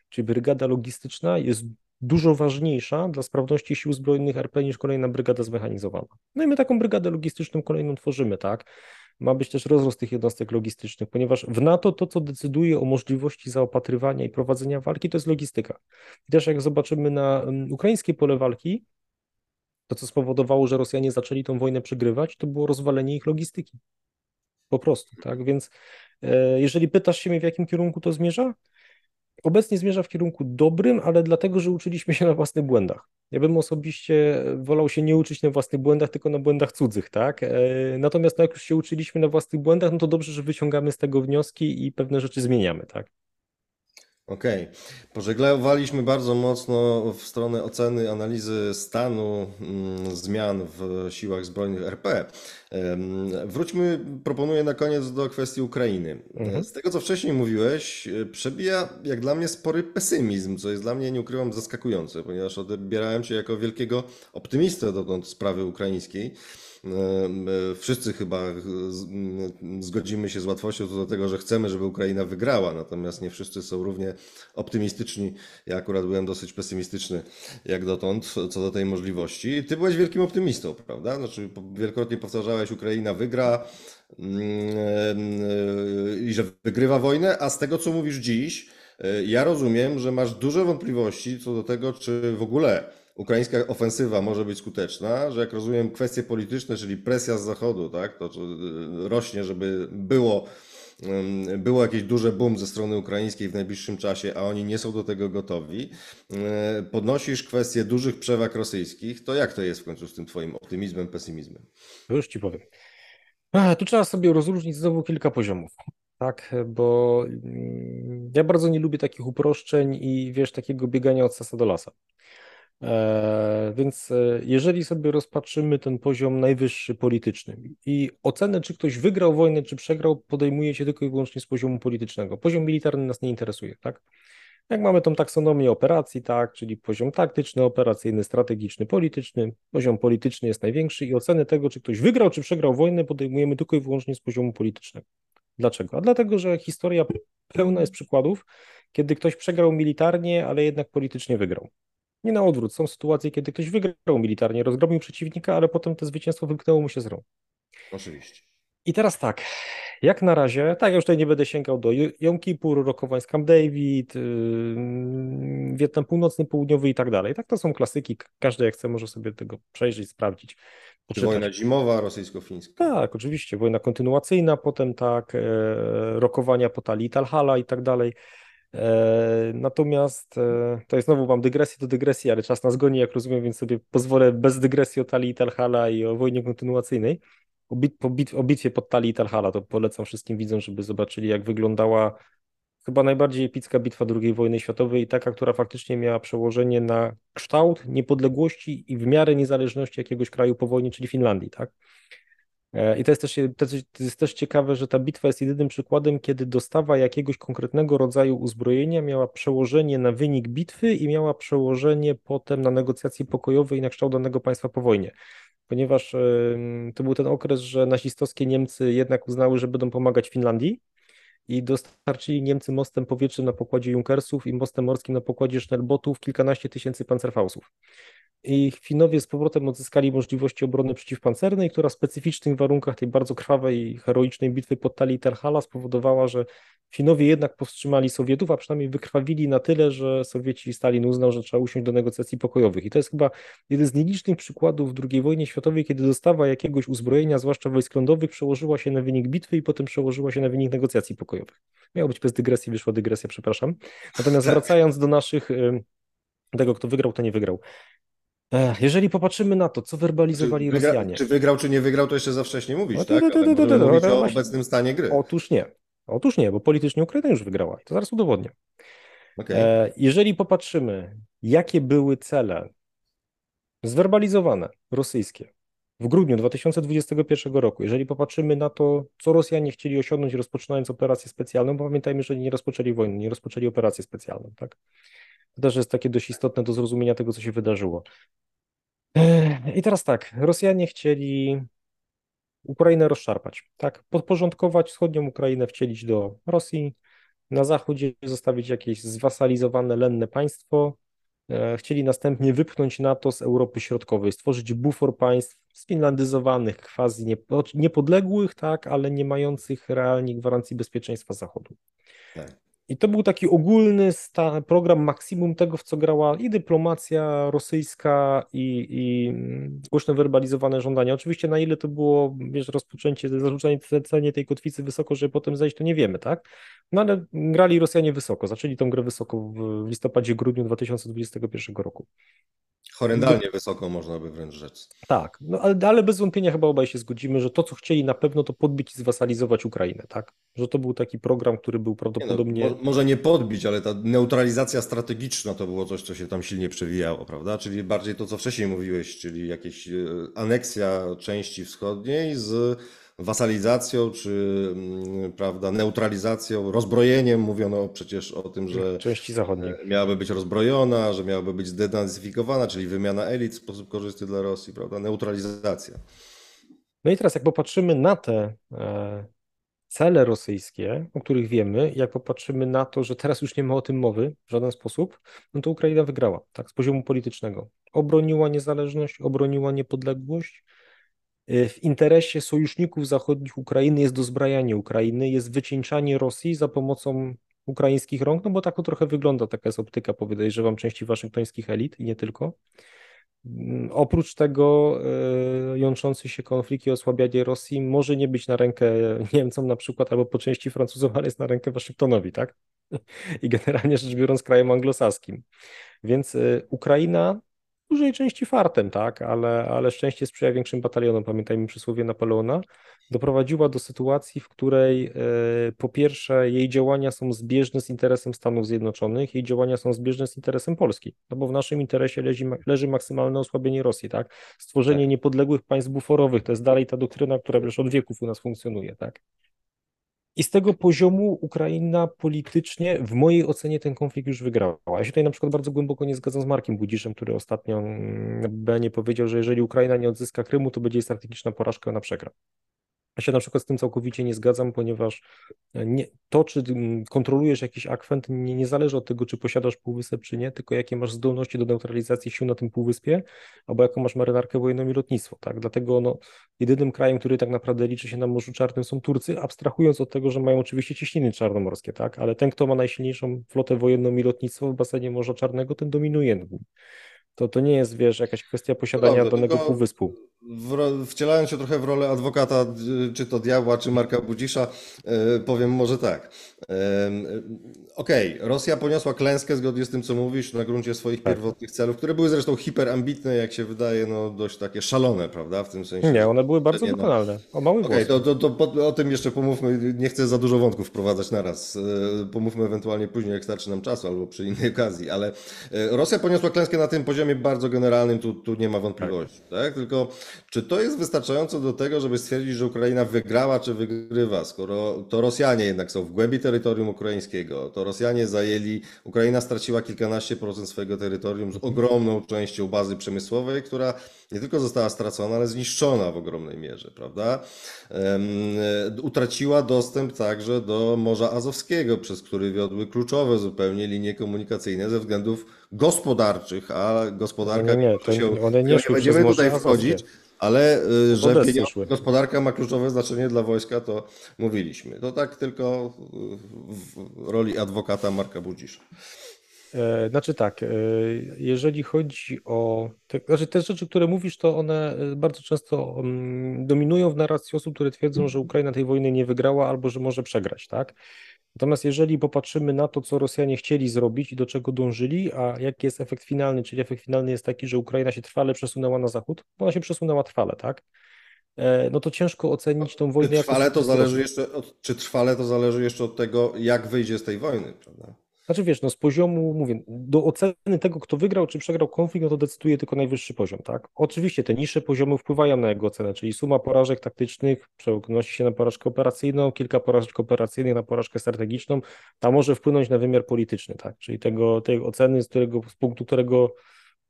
czyli brygada logistyczna jest dużo ważniejsza dla sprawności sił zbrojnych RP niż kolejna brygada zmechanizowana. No i my taką brygadę logistyczną kolejną tworzymy, tak? Ma być też rozrost tych jednostek logistycznych, ponieważ w NATO to, co decyduje o możliwości zaopatrywania i prowadzenia walki, to jest logistyka. I też jak zobaczymy na mm, ukraińskie pole walki, to co spowodowało, że Rosjanie zaczęli tą wojnę przegrywać, to było rozwalenie ich logistyki. Po prostu, tak? Więc e, jeżeli pytasz się mnie, w jakim kierunku to zmierza, obecnie zmierza w kierunku dobrym, ale dlatego, że uczyliśmy się na własnych błędach. Ja bym osobiście wolał się nie uczyć na własnych błędach, tylko na błędach cudzych, tak? E, natomiast no, jak już się uczyliśmy na własnych błędach, no to dobrze, że wyciągamy z tego wnioski i pewne rzeczy zmieniamy, tak? Okej. Okay. Pożeglowaliśmy bardzo mocno w stronę oceny, analizy stanu mm, zmian w siłach zbrojnych RP. Wróćmy, proponuję na koniec do kwestii Ukrainy. Mhm. Z tego, co wcześniej mówiłeś, przebija jak dla mnie spory pesymizm, co jest dla mnie, nie ukrywam, zaskakujące, ponieważ odbierałem Cię jako wielkiego optymistę dotąd sprawy ukraińskiej. E, wszyscy chyba zgodzimy się z łatwością co do tego, że chcemy, żeby Ukraina wygrała, natomiast nie wszyscy są równie optymistyczni. Ja akurat byłem dosyć pesymistyczny jak dotąd co do tej możliwości. Ty byłeś wielkim optymistą, prawda? Znaczy, wielokrotnie powtarzałeś, Ukraina wygra i że wygrywa wojnę, a z tego co mówisz dziś, e, ja rozumiem, że masz duże wątpliwości co do tego, czy w ogóle ukraińska ofensywa może być skuteczna, że jak rozumiem kwestie polityczne, czyli presja z zachodu, tak, to y, rośnie, żeby było, było jakieś duże boom ze strony ukraińskiej w najbliższym czasie, a oni nie są do tego gotowi. Y, podnosisz kwestię dużych przewag rosyjskich, to jak to jest w końcu z tym twoim optymizmem, pesymizmem? Już ci powiem. Tu trzeba sobie rozróżnić znowu kilka poziomów. Tak, bo mm, ja bardzo nie lubię takich uproszczeń i wiesz, takiego biegania od sasa do lasa. E, więc e, jeżeli sobie rozpatrzymy ten poziom najwyższy polityczny i ocenę, czy ktoś wygrał wojnę, czy przegrał, podejmuje się tylko i wyłącznie z poziomu politycznego. Poziom militarny nas nie interesuje, tak? Jak mamy tą taksonomię operacji, tak, czyli poziom taktyczny, operacyjny, strategiczny, polityczny, poziom polityczny jest największy i ocenę tego, czy ktoś wygrał, czy przegrał wojnę, podejmujemy tylko i wyłącznie z poziomu politycznego. Dlaczego? A dlatego, że historia pełna jest przykładów, kiedy ktoś przegrał militarnie, ale jednak politycznie wygrał. Nie na odwrót. Są sytuacje, kiedy ktoś wygrał militarnie, rozgromił przeciwnika, ale potem to zwycięstwo wymknęło mu się z rąk. Oczywiście. I teraz tak, jak na razie, tak, ja już tutaj nie będę sięgał do Yom Kippur, rokowań z Camp David, yy, Wietnam Północny, Południowy i tak dalej. Tak, to są klasyki, każdy jak chce może sobie tego przejrzeć, sprawdzić. Czy wojna zimowa rosyjsko-fińska? Tak, oczywiście, wojna kontynuacyjna, potem tak, e, rokowania po talii Talhala i tak dalej. E, natomiast e, to jest znowu mam dygresję do dygresji, ale czas nas goni, jak rozumiem, więc sobie pozwolę bez dygresji o talii Talhala i o wojnie kontynuacyjnej o, bit, po bit, o bitwie pod Tali i Talhala, to polecam wszystkim widzom, żeby zobaczyli, jak wyglądała chyba najbardziej epicka bitwa II wojny światowej i taka, która faktycznie miała przełożenie na kształt niepodległości i w miarę niezależności jakiegoś kraju po wojnie, czyli Finlandii, tak? E, I to jest, też, to jest też ciekawe, że ta bitwa jest jedynym przykładem, kiedy dostawa jakiegoś konkretnego rodzaju uzbrojenia miała przełożenie na wynik bitwy i miała przełożenie potem na negocjacje pokojowe i na kształt danego państwa po wojnie. Ponieważ to był ten okres, że nazistowskie Niemcy jednak uznały, że będą pomagać Finlandii i dostarczyli Niemcy mostem powietrznym na pokładzie Junkersów i mostem morskim na pokładzie Schnellbotów kilkanaście tysięcy pancerfausów i Finowie z powrotem odzyskali możliwości obrony przeciwpancernej, która w specyficznych warunkach tej bardzo krwawej i heroicznej bitwy pod Tali Terhala spowodowała, że Finowie jednak powstrzymali Sowietów, a przynajmniej wykrwawili na tyle, że Sowieci Stalin uznał, że trzeba usiąść do negocjacji pokojowych. I to jest chyba jeden z nielicznych przykładów II wojnie światowej, kiedy dostawa jakiegoś uzbrojenia, zwłaszcza wojsk lądowych, przełożyła się na wynik bitwy i potem przełożyła się na wynik negocjacji pokojowych. Miało być bez dygresji, wyszła dygresja, przepraszam. Natomiast tak. wracając do naszych tego, kto wygrał, to nie wygrał. Jeżeli popatrzymy na to, co werbalizowali czy wygra, Rosjanie. Czy wygrał, czy nie wygrał, to jeszcze za wcześnie mówić, no, tak? Ale mówić o obecnym stanie gry. Otóż nie. Otóż nie, bo politycznie Ukraina już wygrała. I to zaraz udowodnię. Okay. E, jeżeli popatrzymy, jakie były cele zwerbalizowane rosyjskie w grudniu 2021 roku, jeżeli popatrzymy na to, co Rosjanie chcieli osiągnąć rozpoczynając operację specjalną, bo pamiętajmy, że nie rozpoczęli wojny, nie rozpoczęli operacji specjalną, tak? To też jest takie dość istotne do zrozumienia tego, co się wydarzyło. I teraz tak, Rosjanie chcieli Ukrainę rozszarpać, tak, podporządkować wschodnią Ukrainę, wcielić do Rosji, na zachodzie zostawić jakieś zwasalizowane, lenne państwo, chcieli następnie wypchnąć NATO z Europy Środkowej, stworzyć bufor państw sfinlandyzowanych, quasi niepodległych, tak, ale nie mających realnie gwarancji bezpieczeństwa Zachodu. Tak. I to był taki ogólny program maksimum tego, w co grała i dyplomacja rosyjska, i, i głośno werbalizowane żądania. Oczywiście na ile to było, wiesz, rozpoczęcie, zarzucanie cenie tej kotwicy wysoko, żeby potem zejść, to nie wiemy, tak? No ale grali Rosjanie wysoko, zaczęli tą grę wysoko w listopadzie, grudniu 2021 roku. Horrendalnie no, wysoko można by wręcz rzec. Tak, no ale, ale bez wątpienia chyba obaj się zgodzimy, że to, co chcieli na pewno, to podbić i zwasalizować Ukrainę, tak? Że to był taki program, który był prawdopodobnie... Nie no, może nie podbić, ale ta neutralizacja strategiczna to było coś, co się tam silnie przewijało, prawda? Czyli bardziej to, co wcześniej mówiłeś, czyli jakieś e, aneksja części wschodniej z wasalizacją, czy mm, prawda, neutralizacją, rozbrojeniem. Mówiono przecież o tym, że części zachodniej miałaby być rozbrojona, że miałaby być zdenazyfikowana, czyli wymiana elit w sposób korzystny dla Rosji, prawda, neutralizacja. No i teraz jak popatrzymy na te e, cele rosyjskie, o których wiemy, jak popatrzymy na to, że teraz już nie ma o tym mowy w żaden sposób, no to Ukraina wygrała, tak, z poziomu politycznego. Obroniła niezależność, obroniła niepodległość, w interesie sojuszników zachodnich Ukrainy jest dozbrajanie Ukrainy, jest wycieńczanie Rosji za pomocą ukraińskich rąk, no bo tak to trochę wygląda, taka jest optyka, podejrzewam, części waszyngtońskich elit i nie tylko. Mm, oprócz tego jątrzący się konflikt i osłabianie Rosji może nie być na rękę Niemcom na przykład, albo po części Francuzom, ale jest na rękę Waszyngtonowi, tak? I generalnie rzecz biorąc krajem anglosaskim. Więc yy, Ukraina dużej części fartem, tak, ale, ale szczęście sprzyja większym batalionom, pamiętajmy przysłowie Napoleona, doprowadziła do sytuacji, w której e, po pierwsze jej działania są zbieżne z interesem Stanów Zjednoczonych, jej działania są zbieżne z interesem Polski, no bo w naszym interesie leży, leży maksymalne osłabienie Rosji, tak, stworzenie tak. niepodległych państw buforowych, to jest dalej ta doktryna, która już od wieków u nas funkcjonuje, tak. I z tego poziomu Ukraina politycznie, w mojej ocenie, ten konflikt już wygrała. Ja się tutaj na przykład bardzo głęboko nie zgadzam z Markiem Budziszem, który ostatnio mm, nie powiedział, że jeżeli Ukraina nie odzyska Krymu, to będzie strategiczna porażka, na przegra. Ja się na przykład z tym całkowicie nie zgadzam, ponieważ nie, to, czy kontrolujesz jakiś akwent, nie, nie zależy od tego, czy posiadasz półwysep, czy nie, tylko jakie masz zdolności do neutralizacji sił na tym półwyspie, albo jaką masz marynarkę wojenną i lotnictwo. Tak? Dlatego no, jedynym krajem, który tak naprawdę liczy się na Morzu Czarnym są Turcy, abstrahując od tego, że mają oczywiście cieśniny czarnomorskie, tak? ale ten, kto ma najsilniejszą flotę wojenną i lotnictwo w basenie Morza Czarnego, ten dominuje. To, to nie jest, wiesz, jakaś kwestia posiadania Dobrze, danego półwyspu w, wcielając się trochę w rolę adwokata, czy to diabła, czy Marka Budzisza, e, powiem może tak. Okej, okay, Rosja poniosła klęskę zgodnie z tym, co mówisz, na gruncie swoich tak. pierwotnych celów, które były zresztą hiperambitne, jak się wydaje, no dość takie szalone, prawda, w tym sensie. Nie, one były bardzo wykonalne, o mały Okej, okay, to, to, to, o tym jeszcze pomówmy, nie chcę za dużo wątków wprowadzać naraz, e, pomówmy ewentualnie później, jak starczy nam czasu, albo przy innej okazji, ale e, Rosja poniosła klęskę na tym poziomie bardzo generalnym, tu, tu nie ma wątpliwości, tak? tak? Tylko czy to jest wystarczająco do tego, żeby stwierdzić, że Ukraina wygrała czy wygrywa, skoro to Rosjanie jednak są w głębi terytorium ukraińskiego, to Rosjanie zajęli, Ukraina straciła kilkanaście procent swojego terytorium z ogromną częścią bazy przemysłowej, która nie tylko została stracona, ale zniszczona w ogromnej mierze, prawda? Utraciła dostęp także do Morza Azowskiego, przez który wiodły kluczowe zupełnie linie komunikacyjne ze względów gospodarczych, a gospodarka... Nie, nie, to się, one nie, nie będziemy tutaj wchodzić, ale y, że gospodarka ma kluczowe znaczenie dla wojska, to mówiliśmy. To tak tylko w roli adwokata Marka Budzisza. E, znaczy tak, e, jeżeli chodzi o. Te, znaczy te rzeczy, które mówisz, to one e, bardzo często mm, dominują w narracji osób, które twierdzą, że Ukraina tej wojny nie wygrała albo że może przegrać, tak? Natomiast jeżeli popatrzymy na to, co Rosjanie chcieli zrobić i do czego dążyli, a jaki jest efekt finalny, czyli efekt finalny jest taki, że Ukraina się trwale przesunęła na zachód, bo ona się przesunęła trwale, tak? No to ciężko ocenić tą wojnę. Czy trwale to zależy jeszcze od, czy trwale to zależy jeszcze od tego, jak wyjdzie z tej wojny, prawda? Znaczy wiesz, no z poziomu, mówię, do oceny tego, kto wygrał czy przegrał konflikt, no to decyduje tylko najwyższy poziom, tak? Oczywiście te niższe poziomy wpływają na jego ocenę, czyli suma porażek taktycznych przenosi się na porażkę operacyjną, kilka porażek operacyjnych na porażkę strategiczną, ta może wpłynąć na wymiar polityczny, tak? Czyli tego, tej oceny, z, którego, z punktu którego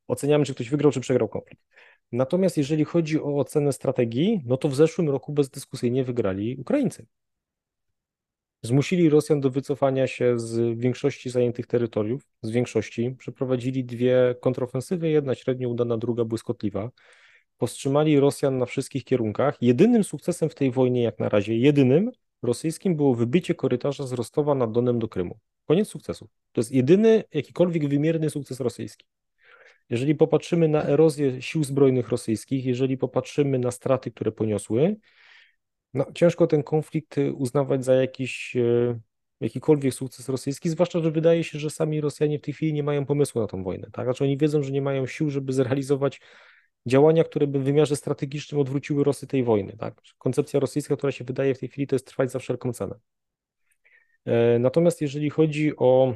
oceniamy, czy ktoś wygrał, czy przegrał konflikt. Natomiast jeżeli chodzi o ocenę strategii, no to w zeszłym roku bezdyskusyjnie wygrali Ukraińcy. Zmusili Rosjan do wycofania się z większości zajętych terytoriów, z większości. Przeprowadzili dwie kontrofensywy, jedna średnio udana, druga błyskotliwa. Powstrzymali Rosjan na wszystkich kierunkach. Jedynym sukcesem w tej wojnie, jak na razie, jedynym rosyjskim było wybycie korytarza z Rostowa nad Donem do Krymu. Koniec sukcesu. To jest jedyny jakikolwiek wymierny sukces rosyjski. Jeżeli popatrzymy na erozję sił zbrojnych rosyjskich, jeżeli popatrzymy na straty, które poniosły, no, ciężko ten konflikt y, uznawać za jakiś y, jakikolwiek sukces rosyjski, zwłaszcza, że wydaje się, że sami Rosjanie w tej chwili nie mają pomysłu na tą wojnę. Tak? Znaczy oni wiedzą, że nie mają sił, żeby zrealizować działania, które by w wymiarze strategicznym odwróciły Rosy tej wojny. Tak? Koncepcja rosyjska, która się wydaje w tej chwili, to jest trwać za wszelką cenę. E, natomiast jeżeli chodzi o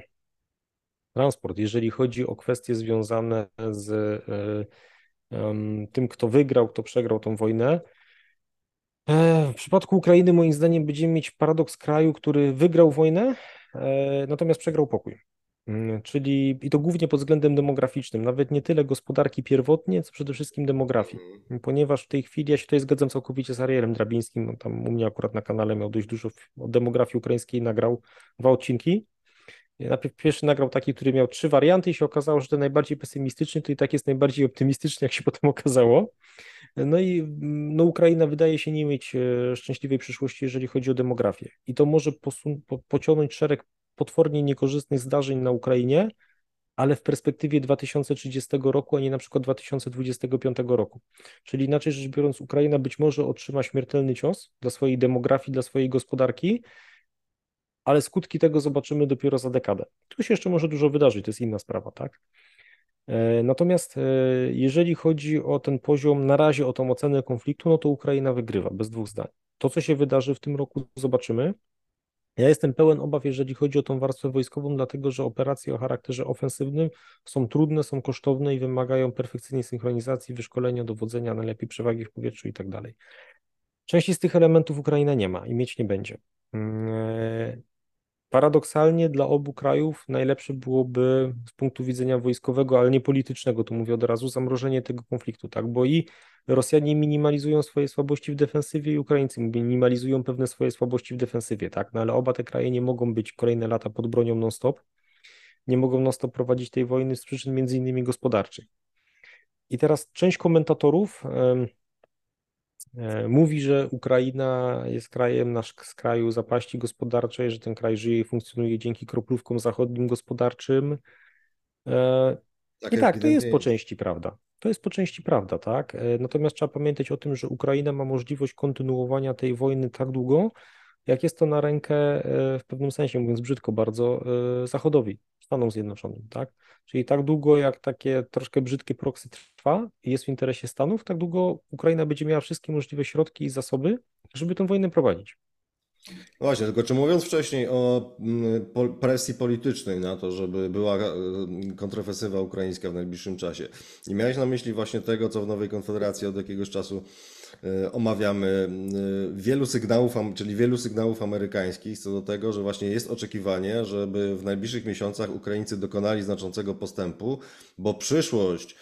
transport, jeżeli chodzi o kwestie związane z e, tym, kto wygrał, kto przegrał tą wojnę, w przypadku Ukrainy, moim zdaniem, będziemy mieć paradoks kraju, który wygrał wojnę, e, natomiast przegrał pokój. Mm, czyli i to głównie pod względem demograficznym, nawet nie tyle gospodarki pierwotnie, co przede wszystkim demografii. Ponieważ w tej chwili ja się tutaj zgadzam całkowicie z Arielem Drabińskim, no tam u mnie akurat na kanale miał dość dużo o demografii ukraińskiej, nagrał dwa odcinki. Najpierw pierwszy nagrał taki, który miał trzy warianty i się okazało, że ten najbardziej pesymistyczny to i tak jest najbardziej optymistyczny, jak się potem okazało. No i mm, no, Ukraina wydaje się nie mieć e, szczęśliwej przyszłości, jeżeli chodzi o demografię. I to może posun- po- pociągnąć szereg potwornie niekorzystnych zdarzeń na Ukrainie, ale w perspektywie 2030 roku, a nie na przykład 2025 roku. Czyli inaczej rzecz biorąc, Ukraina być może otrzyma śmiertelny cios dla swojej demografii, dla swojej gospodarki, ale skutki tego zobaczymy dopiero za dekadę. Tu się jeszcze może dużo wydarzyć, to jest inna sprawa, tak? E, natomiast e, jeżeli chodzi o ten poziom, na razie o tą ocenę konfliktu, no to Ukraina wygrywa, bez dwóch zdań. To, co się wydarzy w tym roku, zobaczymy. Ja jestem pełen obaw, jeżeli chodzi o tą warstwę wojskową, dlatego że operacje o charakterze ofensywnym są trudne, są kosztowne i wymagają perfekcyjnej synchronizacji, wyszkolenia, dowodzenia, najlepiej przewagi w powietrzu i tak dalej. Części z tych elementów Ukraina nie ma i mieć nie będzie. Paradoksalnie dla obu krajów najlepsze byłoby z punktu widzenia wojskowego, ale nie politycznego, tu mówię od razu, zamrożenie tego konfliktu, tak? Bo i Rosjanie minimalizują swoje słabości w defensywie i Ukraińcy minimalizują pewne swoje słabości w defensywie, tak? No ale oba te kraje nie mogą być kolejne lata pod bronią non-stop, nie mogą non-stop prowadzić tej wojny z przyczyn między innymi gospodarczych. I teraz część komentatorów mówi, że Ukraina jest krajem nasz z kraju zapaści gospodarczej, że ten kraj żyje i funkcjonuje dzięki kroplówkom zachodnim gospodarczym. E, tak I tak, to jest po części prawda. To jest po części prawda, tak? E, natomiast trzeba pamiętać o tym, że Ukraina ma możliwość kontynuowania tej wojny tak długo, jak jest to na rękę w pewnym sensie, mówiąc brzydko bardzo, Zachodowi, Stanom Zjednoczonym, tak? Czyli tak długo jak takie troszkę brzydkie proksy trwa i jest w interesie Stanów, tak długo Ukraina będzie miała wszystkie możliwe środki i zasoby, żeby tę wojnę prowadzić. No właśnie, tylko czy mówiąc wcześniej o mm, presji politycznej na to, żeby była e, kontrofensywa ukraińska w najbliższym czasie, nie miałeś na myśli właśnie tego, co w Nowej Konfederacji od jakiegoś czasu omawiamy, e, wielu sygnałów, czyli wielu sygnałów amerykańskich co do tego, że właśnie jest oczekiwanie, żeby w najbliższych miesiącach Ukraińcy dokonali znaczącego postępu, bo przyszłość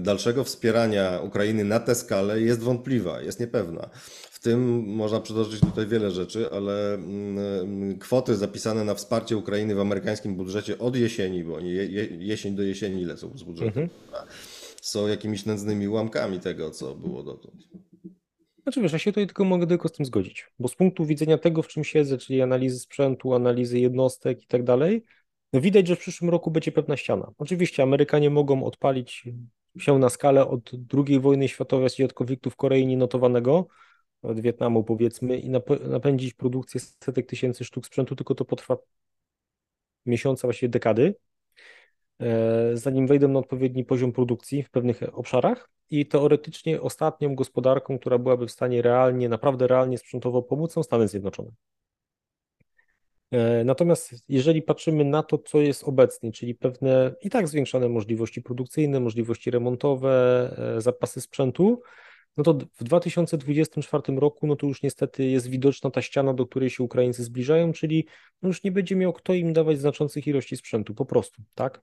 dalszego wspierania Ukrainy na tę skalę jest wątpliwa, jest niepewna. W tym można przytoczyć tutaj wiele rzeczy, ale mm, kwoty zapisane na wsparcie Ukrainy w amerykańskim budżecie od jesieni, bo oni jesień do jesieni lecą z budżetu, mhm. Są jakimiś nędznymi ułamkami tego, co było dotąd. Znaczy wiesz, ja się tutaj tylko mogę tylko z tym zgodzić, bo z punktu widzenia tego, w czym siedzę, czyli analizy sprzętu, analizy jednostek i tak dalej, no widać, że w przyszłym roku będzie pewna ściana. Oczywiście Amerykanie mogą odpalić się na skalę od II wojny światowej, czyli od konfliktu w Korei nienotowanego, od Wietnamu powiedzmy, i napędzić produkcję setek tysięcy sztuk sprzętu, tylko to potrwa miesiące, właściwie dekady, zanim wejdą na odpowiedni poziom produkcji w pewnych obszarach i teoretycznie ostatnią gospodarką, która byłaby w stanie realnie, naprawdę realnie sprzętowo pomóc, są Stany Zjednoczone. E, natomiast jeżeli patrzymy na to, co jest obecnie, czyli pewne i tak zwiększone możliwości produkcyjne, możliwości remontowe, e, zapasy sprzętu, no to w 2024 roku, no to już niestety jest widoczna ta ściana, do której się Ukraińcy zbliżają, czyli no już nie będzie miał kto im dawać znaczących ilości sprzętu, po prostu, tak?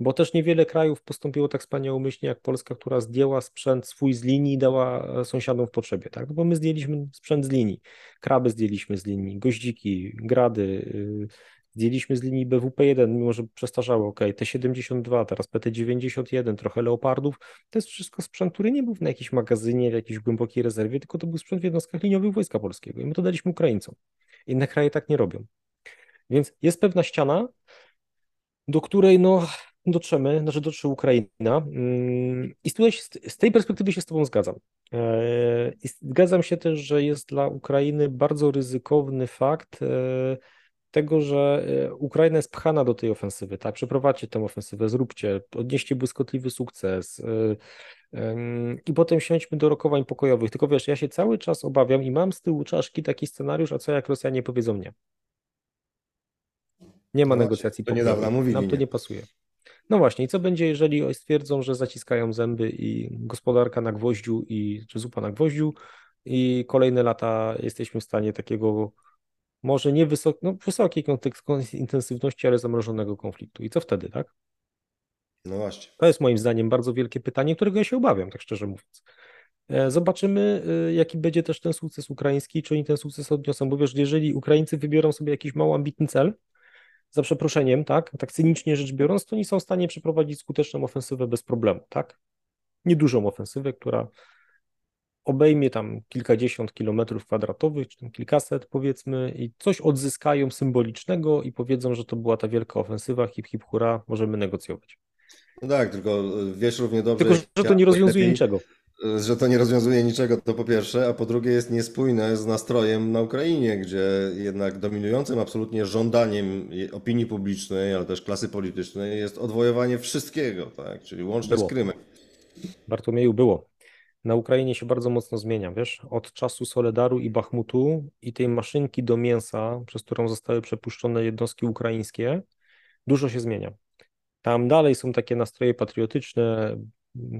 Bo też niewiele krajów postąpiło tak wspaniałomyślnie jak Polska, która zdjęła sprzęt swój z linii i dała e, sąsiadom w potrzebie, tak? No bo my zdjęliśmy sprzęt z linii, kraby zdjęliśmy z linii, goździki, grady, y, Zdjęliśmy z linii BWP1, mimo że przestarzały, ok, T72, teraz PT91, trochę Leopardów. To jest wszystko sprzęt, który nie był na jakimś magazynie, w jakiejś głębokiej rezerwie, tylko to był sprzęt w jednostkach liniowych Wojska Polskiego i my to daliśmy Ukraińcom. Inne kraje tak nie robią. Więc jest pewna ściana, do której no, dotrzemy, znaczy dotrze Ukraina. Mm, I tutaj z tej perspektywy się z Tobą zgadzam. E, I zgadzam się też, że jest dla Ukrainy bardzo ryzykowny fakt, e, tego, że e, Ukraina jest pchana do tej ofensywy, tak? Przeprowadźcie tę ofensywę, zróbcie, odnieście błyskotliwy sukces i potem siądźmy do rokowań pokojowych. Tylko wiesz, ja się cały czas obawiam i mam z tyłu czaszki taki scenariusz, a co jak Rosjanie powiedzą nie? Nie ma no negocjacji to niedawno mówili. Nam to nie pasuje. No właśnie, i co będzie, jeżeli stwierdzą, że zaciskają zęby i gospodarka na gwoździu, i, czy zupa na gwoździu, i kolejne lata jesteśmy w stanie takiego może nie wysok, no, wysokiej intensywności, ale zamrożonego konfliktu. I co wtedy, tak? No właśnie. To jest moim zdaniem bardzo wielkie pytanie, którego ja się obawiam, tak szczerze mówiąc. E, zobaczymy, e, jaki będzie też ten sukces ukraiński, czy oni ten sukces odniosą, bo wiesz, jeżeli Ukraińcy wybiorą sobie jakiś mało ambitny cel, za przeproszeniem, tak, tak cynicznie rzecz biorąc, to oni są w stanie przeprowadzić skuteczną ofensywę bez problemu, tak? Niedużą ofensywę, która obejmie tam kilkadziesiąt kilometrów kwadratowych, czy tam kilkaset powiedzmy i coś odzyskają symbolicznego i powiedzą, że to była ta wielka ofensywa, hip hip hura, możemy negocjować. No tak, tylko wiesz równie dobrze. Tylko, że to nie rozwiązuje lepiej, niczego. Że to nie rozwiązuje niczego, to po pierwsze, a po drugie jest niespójne z nastrojem na Ukrainie, gdzie jednak dominującym absolutnie żądaniem opinii publicznej, ale też klasy politycznej jest odwojowanie wszystkiego, tak? czyli łącznie było. z Krymem. Bartłomieju było na Ukrainie się bardzo mocno zmienia, wiesz, od czasu Soledaru i Bachmutu i tej maszynki do mięsa, przez którą zostały przepuszczone jednostki ukraińskie, dużo się zmienia. Tam dalej są takie nastroje patriotyczne,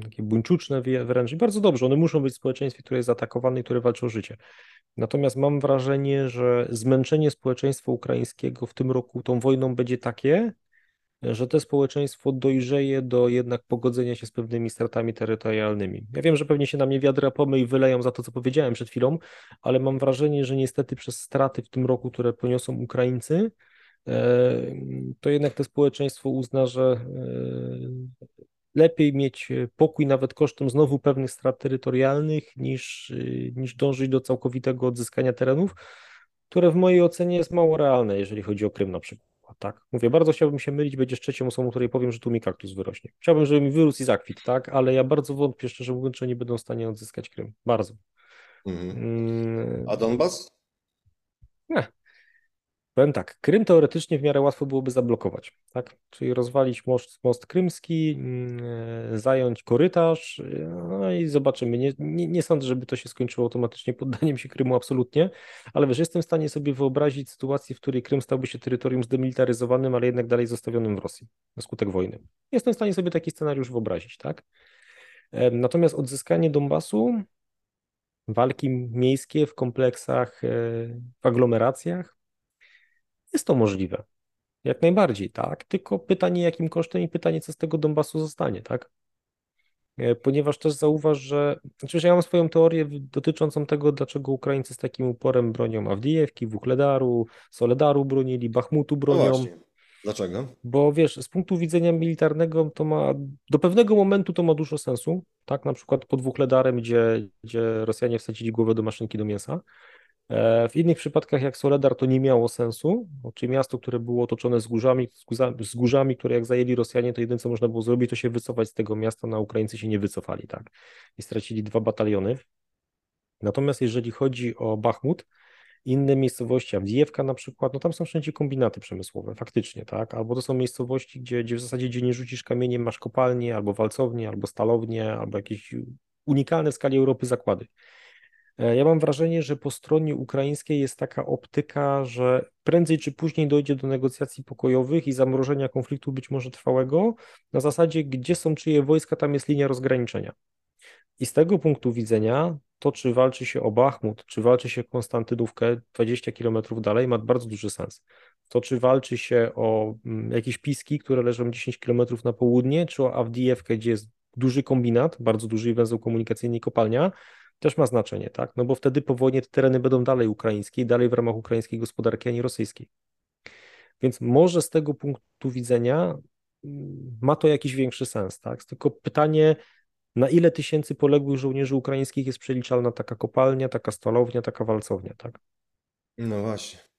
takie buńczuczne wręcz i bardzo dobrze, one muszą być w społeczeństwie, które jest zaatakowane i które walczy o życie. Natomiast mam wrażenie, że zmęczenie społeczeństwa ukraińskiego w tym roku tą wojną będzie takie, że to społeczeństwo dojrzeje do jednak pogodzenia się z pewnymi stratami terytorialnymi. Ja wiem, że pewnie się na mnie wiadra pomyj wyleją za to, co powiedziałem przed chwilą, ale mam wrażenie, że niestety przez straty w tym roku, które poniosą Ukraińcy, e, to jednak to społeczeństwo uzna, że e, lepiej mieć pokój nawet kosztem znowu pewnych strat terytorialnych, niż, niż dążyć do całkowitego odzyskania terenów, które w mojej ocenie jest mało realne, jeżeli chodzi o Krym na przykład tak? Mówię, bardzo chciałbym się mylić, będziesz trzecią osobą, której powiem, że tu mi kaktus wyrośnie. Chciałbym, żeby mi wyrósł i zakwit, tak? Ale ja bardzo wątpię, szczerze mówiąc, że nie będą w stanie odzyskać Krym. Bardzo. Mhm. Mm. A Donbas? Nie. Powiem tak, Krym teoretycznie w miarę łatwo byłoby zablokować, tak? Czyli rozwalić most, most krymski, mm, e, zająć korytarz, no i zobaczymy. Nie, nie, nie, sądzę, żeby to się skończyło automatycznie poddaniem się Krymu, absolutnie, ale wiesz, jestem w stanie sobie wyobrazić sytuację, w której Krym stałby się terytorium zdemilitaryzowanym, ale jednak dalej zostawionym w Rosji na skutek wojny. Jestem w stanie sobie taki scenariusz wyobrazić, tak? Natomiast odzyskanie Donbasu, walki miejskie w kompleksach, e, w aglomeracjach, jest to możliwe. Jak najbardziej, tak. Tylko pytanie, jakim kosztem i pytanie, co z tego Donbasu zostanie, tak? E, ponieważ też zauważ, że. Znaczy, ja mam swoją teorię dotyczącą tego, dlaczego Ukraińcy z takim uporem bronią Awdijewki, Wukledaru, Soledaru bronili, Bachmutu no bronią. No Dlaczego? Bo wiesz, z punktu widzenia militarnego to ma, do pewnego momentu to ma dużo sensu, tak, na przykład pod Wuchledarem, gdzie, gdzie Rosjanie wsadzili głowę do maszynki do mięsa, w innych przypadkach, jak Soledar, to nie miało sensu, czyli miasto, które było otoczone wzgórzami, wzgórzami, które jak zajęli Rosjanie, to jedyne, co można było zrobić, to się wycofać z tego miasta, na Ukraińcy się nie wycofali, tak, i stracili dwa bataliony. Natomiast jeżeli chodzi o Bachmut, inne miejscowości, Awdijewka na przykład, no tam są wszędzie kombinaty przemysłowe, faktycznie, tak, albo to są miejscowości, gdzie, gdzie w zasadzie, gdzie nie rzucisz kamieniem, masz kopalnię, albo walcownię, albo stalownię, albo jakieś unikalne w skali Europy zakłady. E, ja mam wrażenie, że po stronie ukraińskiej jest taka optyka, że prędzej czy później dojdzie do negocjacji pokojowych i zamrożenia konfliktu być może trwałego, na zasadzie, gdzie są czyje wojska, tam jest linia rozgraniczenia. I z tego punktu widzenia, to czy walczy się o Bachmut, czy walczy się Konstantynówkę 20 kilometrów dalej, ma bardzo duży sens. To czy walczy się o mm, jakieś piski, które leżą 10 kilometrów na południe, czy o Awdijewkę, gdzie jest duży kombinat, bardzo duży węzeł komunikacyjny i kopalnia, też ma znaczenie, tak? No bo wtedy po wojnie te tereny będą dalej ukraińskie i dalej w ramach ukraińskiej gospodarki, a nie rosyjskiej. Więc może z tego punktu widzenia mm, ma to jakiś większy sens, tak? Tylko pytanie, na ile tysięcy poległych żołnierzy ukraińskich jest przeliczalna taka kopalnia, taka stalownia, taka walcownia, tak? No właśnie.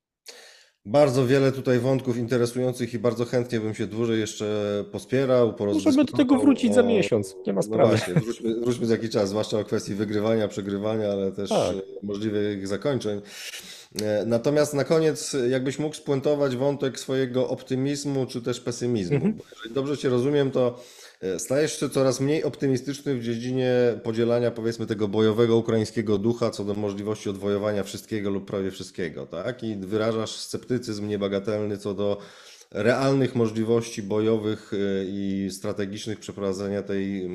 Bardzo wiele tutaj wątków interesujących i bardzo chętnie bym się dłużej jeszcze pospierał, Możemy do tego wrócić o... za miesiąc, nie ma no sprawy. No właśnie, wróćmy, wróćmy za jakiś czas, zwłaszcza o kwestii wygrywania, przegrywania, ale też tak. możliwych zakończeń. E, natomiast na koniec, jakbyś mógł spuentować wątek swojego optymizmu czy też pesymizmu. Mhm. Jeżeli dobrze Cię rozumiem, to E, stajesz się coraz mniej optymistyczny w dziedzinie podzielania, powiedzmy, tego bojowego ukraińskiego ducha co do możliwości odwojowania wszystkiego lub prawie wszystkiego, tak? I wyrażasz sceptycyzm niebagatelny co do realnych możliwości bojowych e, i strategicznych przeprowadzenia tej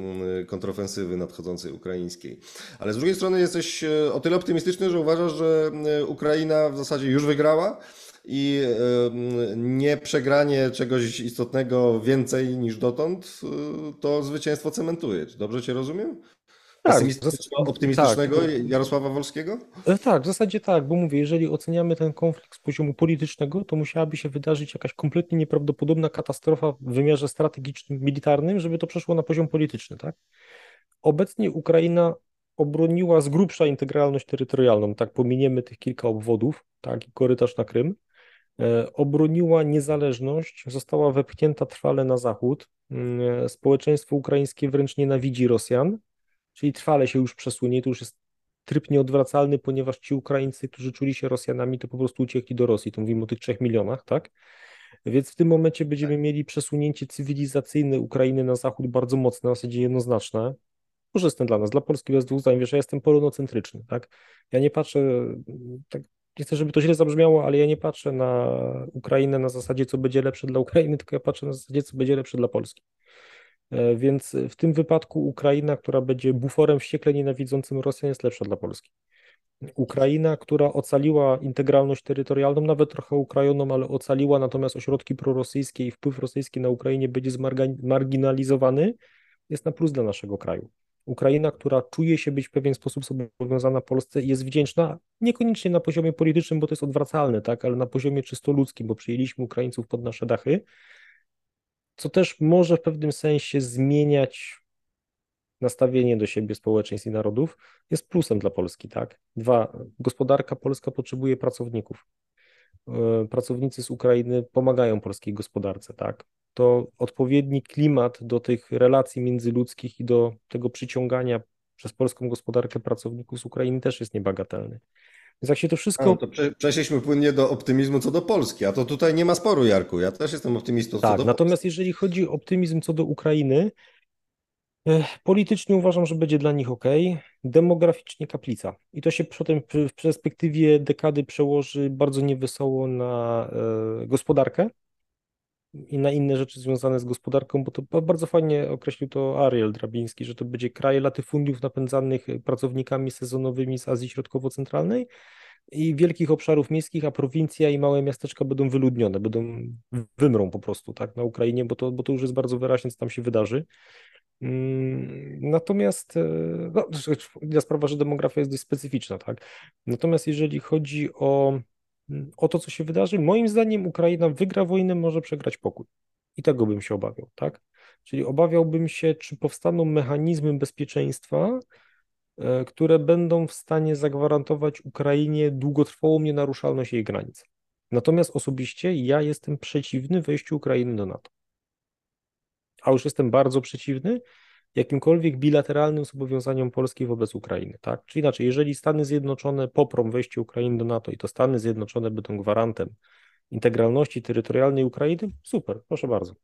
kontrofensywy nadchodzącej ukraińskiej. Ale z drugiej strony jesteś e, o tyle optymistyczny, że uważasz, że Ukraina w zasadzie już wygrała i nie przegranie czegoś istotnego więcej niż dotąd, y, to zwycięstwo cementuje. Dobrze Cię rozumiem? Tak, optymistycznego tak. Jarosława Wolskiego? E, tak, w zasadzie tak, bo mówię, jeżeli oceniamy ten konflikt z poziomu politycznego, to musiałaby się wydarzyć jakaś kompletnie nieprawdopodobna katastrofa w wymiarze strategicznym, militarnym, żeby to przeszło na poziom polityczny, tak? Obecnie Ukraina obroniła z grubsza integralność terytorialną, tak, pominiemy tych kilka obwodów, tak, i korytarz na Krym, obroniła niezależność, została wepchnięta trwale na zachód. Mm, e, społeczeństwo ukraińskie wręcz nienawidzi Rosjan, czyli trwale się już przesunie. To już jest tryb nieodwracalny, ponieważ ci Ukraińcy, którzy czuli się Rosjanami, to po prostu uciekli do Rosji. Tu mówimy o tych trzech milionach, tak? Więc w tym momencie będziemy mieli przesunięcie cywilizacyjne Ukrainy na zachód bardzo mocne, w zasadzie jednoznaczne. Korzystne dla nas, dla Polski bez dwóch zdań. Wiesz, ja jestem polonocentryczny, tak? Ja nie patrzę, tak, nie chcę, żeby to źle zabrzmiało, ale ja nie patrzę na Ukrainę na zasadzie, co będzie lepsze dla Ukrainy, tylko ja patrzę na zasadzie, co będzie lepsze dla Polski. E, Więc w tym wypadku Ukraina, która będzie buforem wściekle nienawidzącym Rosjan, jest lepsza dla Polski. Ukraina, która ocaliła integralność terytorialną, nawet trochę ukrajoną, ale ocaliła, natomiast ośrodki prorosyjskie i wpływ rosyjski na Ukrainie będzie zmarginalizowany, jest na plus dla naszego kraju. Ukraina, która czuje się być w pewien sposób zobowiązana Polsce jest wdzięczna, niekoniecznie na poziomie politycznym, bo to jest odwracalne, tak, ale na poziomie czysto ludzkim, bo przyjęliśmy Ukraińców pod nasze dachy, co też może w pewnym sensie zmieniać nastawienie do siebie społeczeństw i narodów, jest plusem dla Polski, tak? Dwa, gospodarka polska potrzebuje pracowników. E, Pracownicy z Ukrainy pomagają polskiej gospodarce, tak? To odpowiedni klimat do tych relacji międzyludzkich i do tego przyciągania przez polską gospodarkę pracowników z Ukrainy też jest niebagatelny. Więc jak się to A, wszystko no to prze, przeszliśmy płynnie do optymizmu co do Polski, a to tutaj nie ma sporu, Jarku. Ja też jestem optymistą co Tak, do natomiast jeżeli chodzi o optymizm co do Ukrainy, eh, politycznie uważam, że będzie dla nich ok, demograficznie kaplica. I to się potem w perspektywie dekady przełoży bardzo niewesoło na e, gospodarkę i na inne rzeczy związane z gospodarką, bo to ba- bardzo fajnie określił to Ariel Drabiński, że to będzie kraj latyfundiów napędzanych pracownikami sezonowymi z Azji Środkowo-Centralnej i wielkich obszarów miejskich, a prowincja i małe miasteczka będą wyludnione, będą wymrą po prostu, tak, na Ukrainie, bo to, bo to już jest bardzo wyraźne, co tam się wydarzy. Mm, Natomiast, e, no, sprawa, że demografia jest dość specyficzna, tak? Natomiast jeżeli chodzi o, o to, co się wydarzy, moim zdaniem Ukraina wygra wojnę, może przegrać pokój. I tego bym się obawiał, tak? Czyli obawiałbym się, czy powstaną mechanizmy bezpieczeństwa, e, które będą w stanie zagwarantować Ukrainie długotrwałą nienaruszalność jej granic. Natomiast osobiście ja jestem przeciwny wejściu Ukrainy do NATO. A już jestem bardzo przeciwny jakimkolwiek bilateralnym zobowiązaniom Polski wobec Ukrainy, tak? Czy inaczej, jeżeli Stany Zjednoczone poprą wejście Ukrainy do NATO i to Stany Zjednoczone będą gwarantem integralności terytorialnej Ukrainy, super, proszę bardzo.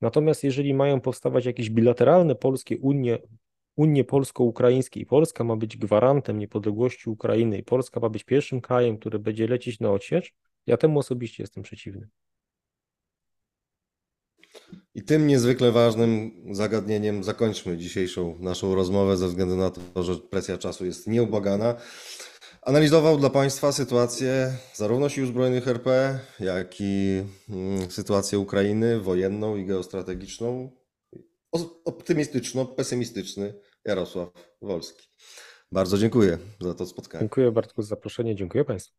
Natomiast jeżeli mają powstawać jakieś bilateralne polskie unie, unie polsko-ukraińskie i Polska ma być gwarantem niepodległości Ukrainy i Polska ma być pierwszym krajem, który będzie lecieć na odsiecz, ja temu osobiście jestem przeciwny. I tym niezwykle ważnym zagadnieniem zakończmy dzisiejszą naszą rozmowę ze względu na to, że presja czasu jest nieubłagana. Analizował dla Państwa sytuację zarówno Sił Zbrojnych RP, jak i mm, sytuację Ukrainy wojenną i geostrategiczną. Optymistyczno-pesymistyczny Jarosław Wolski. Bardzo dziękuję za to spotkanie. Dziękuję Bartku za zaproszenie, dziękuję Państwu.